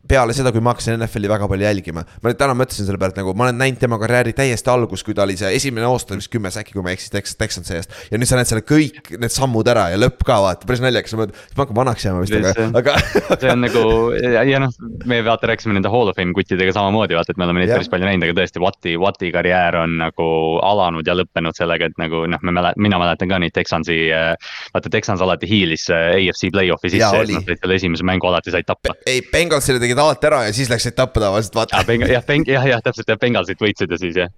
peale seda, kui ma hakkasin NFL-i väga palju jälgima. ma nüüd täna mõtlesin selle peale, et nagu ma olen näinud tema karjääri täiesti algust, kui ta oli see esimene aasta vist kümme säki, kui ma ei eksi, Tex-, Texans seest. ja nüüd sa näed selle kõik need sammud ära ja lõpp ka vaata, päris naljakas, ma hakkan vanaks jääma vist, aga, aga. see on nagu ja, ja noh, me vaata rääkisime nende Hall of Fame kuttidega samamoodi vaata, et me oleme neid päris palju näinud, aga tõesti Watti, Watti karjäär on nagu alanud ja lõppenud sellega, et nagu noh, me mäletan, mina mäletan ka neid Texansi. vaata, Texans alati hiilis AFC play-off'i sisse, et noh, selle esimese mängu alati said tappa. ei, Bengalsile tegi tegid alati ära ja siis läksid tappa tavaliselt, vaata. jah, jah, jah, täpselt jah, Bengalsid võitsid ja siis jah.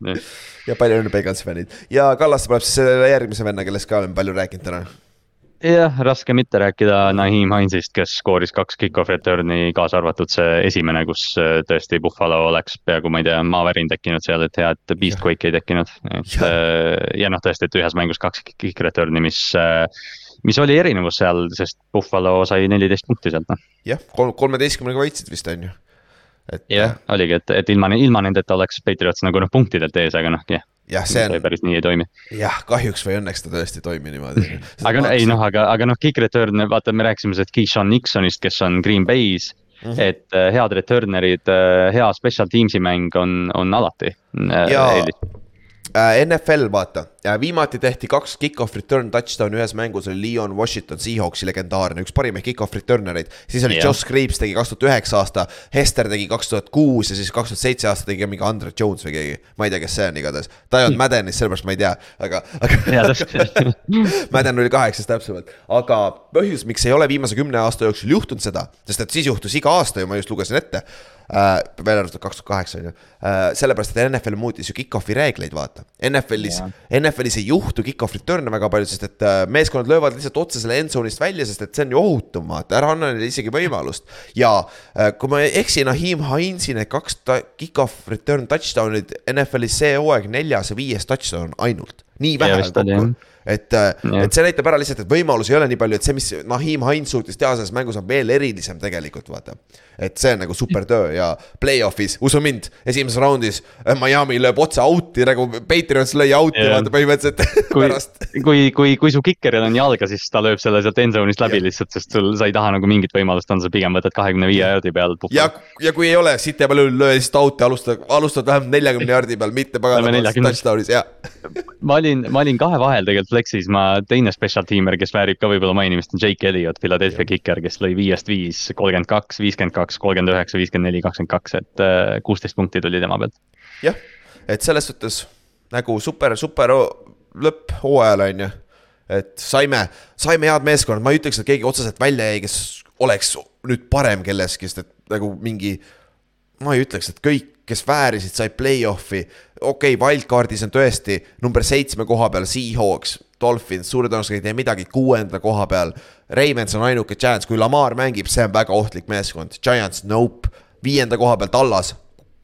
ja palju õnne Bengalsi fännid ja Kallaste tuleb siis selle järgmise venna, kellest ka olen palju rääkinud täna jah, raske mitte rääkida Naheem Hinesist, kes skooris kaks kick-off return'i, kaasa arvatud see esimene, kus äh, tõesti Buffalo oleks peaaegu, ma ei tea, maavärin tekkinud seal, et hea, et beast quake ei tekkinud. et ja, äh, ja noh, tõesti, et ühes mängus kaks kick return'i, mis, äh, mis oli erinevus seal, sest Buffalo sai neliteist punkti sealt, noh. jah, kolm, kolmeteistkümnega võitsid vist, on ju jah, oligi, et, et ilma, ilma nendeta oleks Patriots nagu noh punktidelt ees, aga noh, jah jah, see on. päris nii ei toimi. jah, kahjuks või õnneks ta tõesti ei toimi niimoodi. aga no, ei noh, aga, aga noh, kick return, vaata, me rääkisime sellest Keyshawn Nixonist, kes on Green Bay's mm. -hmm. et uh, head returner'id uh,, hea special teams'i mäng on, on alati uh, ja... Äh, NFL vaata, viimati tehti kaks kick-off return touchdown'i ühes mängus oli Leon Washington, Seahawksi legendaarne, üks parimaid kick-off return ereid. siis oli yeah. Josh Creeps tegi kaks tuhat üheksa aasta, Hester tegi kaks tuhat kuus ja siis kaks tuhat seitse aasta tegi mingi Andre Jones või keegi. ma ei tea, kes see on igatahes, ta ei olnud Maddenis, sellepärast ma ei tea, aga, aga Madden oli kaheksas täpsemalt, aga põhjus, miks ei ole viimase kümne aasta jooksul juhtunud seda, sest et siis juhtus iga aasta ju, ma just lugesin ette äh,. välja arvatud kaks tuhat kaheksa on ju äh,, sellepärast, et NFL muutis ju kick-off'i reegleid, vaata. NFL-is, NFL-is ei juhtu kick-off return'e väga palju, sest et äh, meeskonnad löövad lihtsalt otse selle end zone'ist välja, sest et see on ju ohutum, vaata, ära anna neile isegi võimalust. ja äh, kui ma ei eksi, Nahim Heinzi need kaks kick-off return touchdown'id NFL-is see hooaeg neljas ja viies touchdown ainult, nii vähe kokku et, äh, et see näitab ära lihtsalt, et võimalusi ei ole nii palju, et see, mis Nahim Hines suutis teha selles mängus, on veel erilisem tegelikult, vaata. et see on nagu super töö ja play-off'is, usu mind, esimeses raundis äh, Miami lööb otse out'i nagu Patriots lõi out'i vaata põhimõtteliselt kui, pärast. kui, kui, kui su kikeril on jalga, siis ta lööb selle sealt end zone'ist läbi yeah. lihtsalt, sest sul, sa ei taha nagu mingit võimalust anda, sa pigem võtad kahekümne viie jaardi peal. ja, ja kui ei ole, siit jääb löö lihtsalt out'i, alustad, alustad vähemalt neljakümne jaardi peal, mitte pagana touchdown'is, jah. ma olin, ma olin kahe vahel tegelikult Flexis ma teine special teamer, kes väärib ka võib-olla mainimist, on Jake Elliot, Philadelphia kiker, kes lõi viiest viis, kolmkümmend kaks, viiskümmend kaks, kolmkümmend üheksa, viiskümmend neli, kakskümmend kaks, et äh, kuusteist punkti tuli tema pealt. jah, et selles suhtes nagu super, super lõpp hooajal on ju. et saime, saime head meeskonnad, ma ei ütleks, et keegi otseselt välja jäi, kes oleks nüüd parem kelleski, sest et nagu mingi. ma ei ütleks, et kõik kes väärisid, said play-off'i. Okei okay,, wildcard'is on tõesti number seitsme koha peal Seahawks, Dolphins, suure tõenäosusega ei tee midagi kuuenda koha peal. Ravens on ainuke chance, kui Lamar mängib, see on väga ohtlik meeskond, Giants, nope. viienda koha peal Tallas,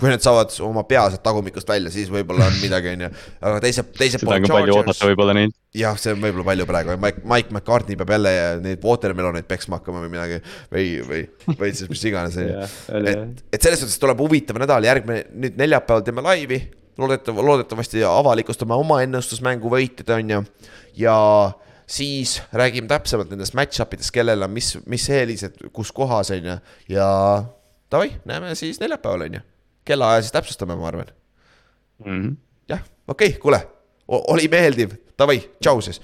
kui nad saavad oma pea sealt tagumikust välja, siis võib-olla on midagi, on ju. aga teise, poolt. seda on ka palju oodata võib-olla neilt. jah, see on võib-olla palju praegu, Mike, Mike McCartney peab jälle neid watermeloneid peksma hakkama või midagi. või, või, või siis mis iganes, on ju. et, et selles suhtes tuleb huvitav nädal, järgmine, nüüd neljapäeval teeme laivi. Loodetav, loodetavasti avalikustame oma ennustusmängu võitjad, on ju, ja siis räägime täpsemalt nendest match-up idest, kellel on mis, mis eelised, kus kohas, on ju, ja davai, näeme siis neljapäeval, on ju kellaaja siis täpsustame, ma arvan mm. -hmm. jah, okei okay,, kuule, oli meeldiv, davai, tšau siis.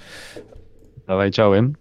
Davai, tšau jah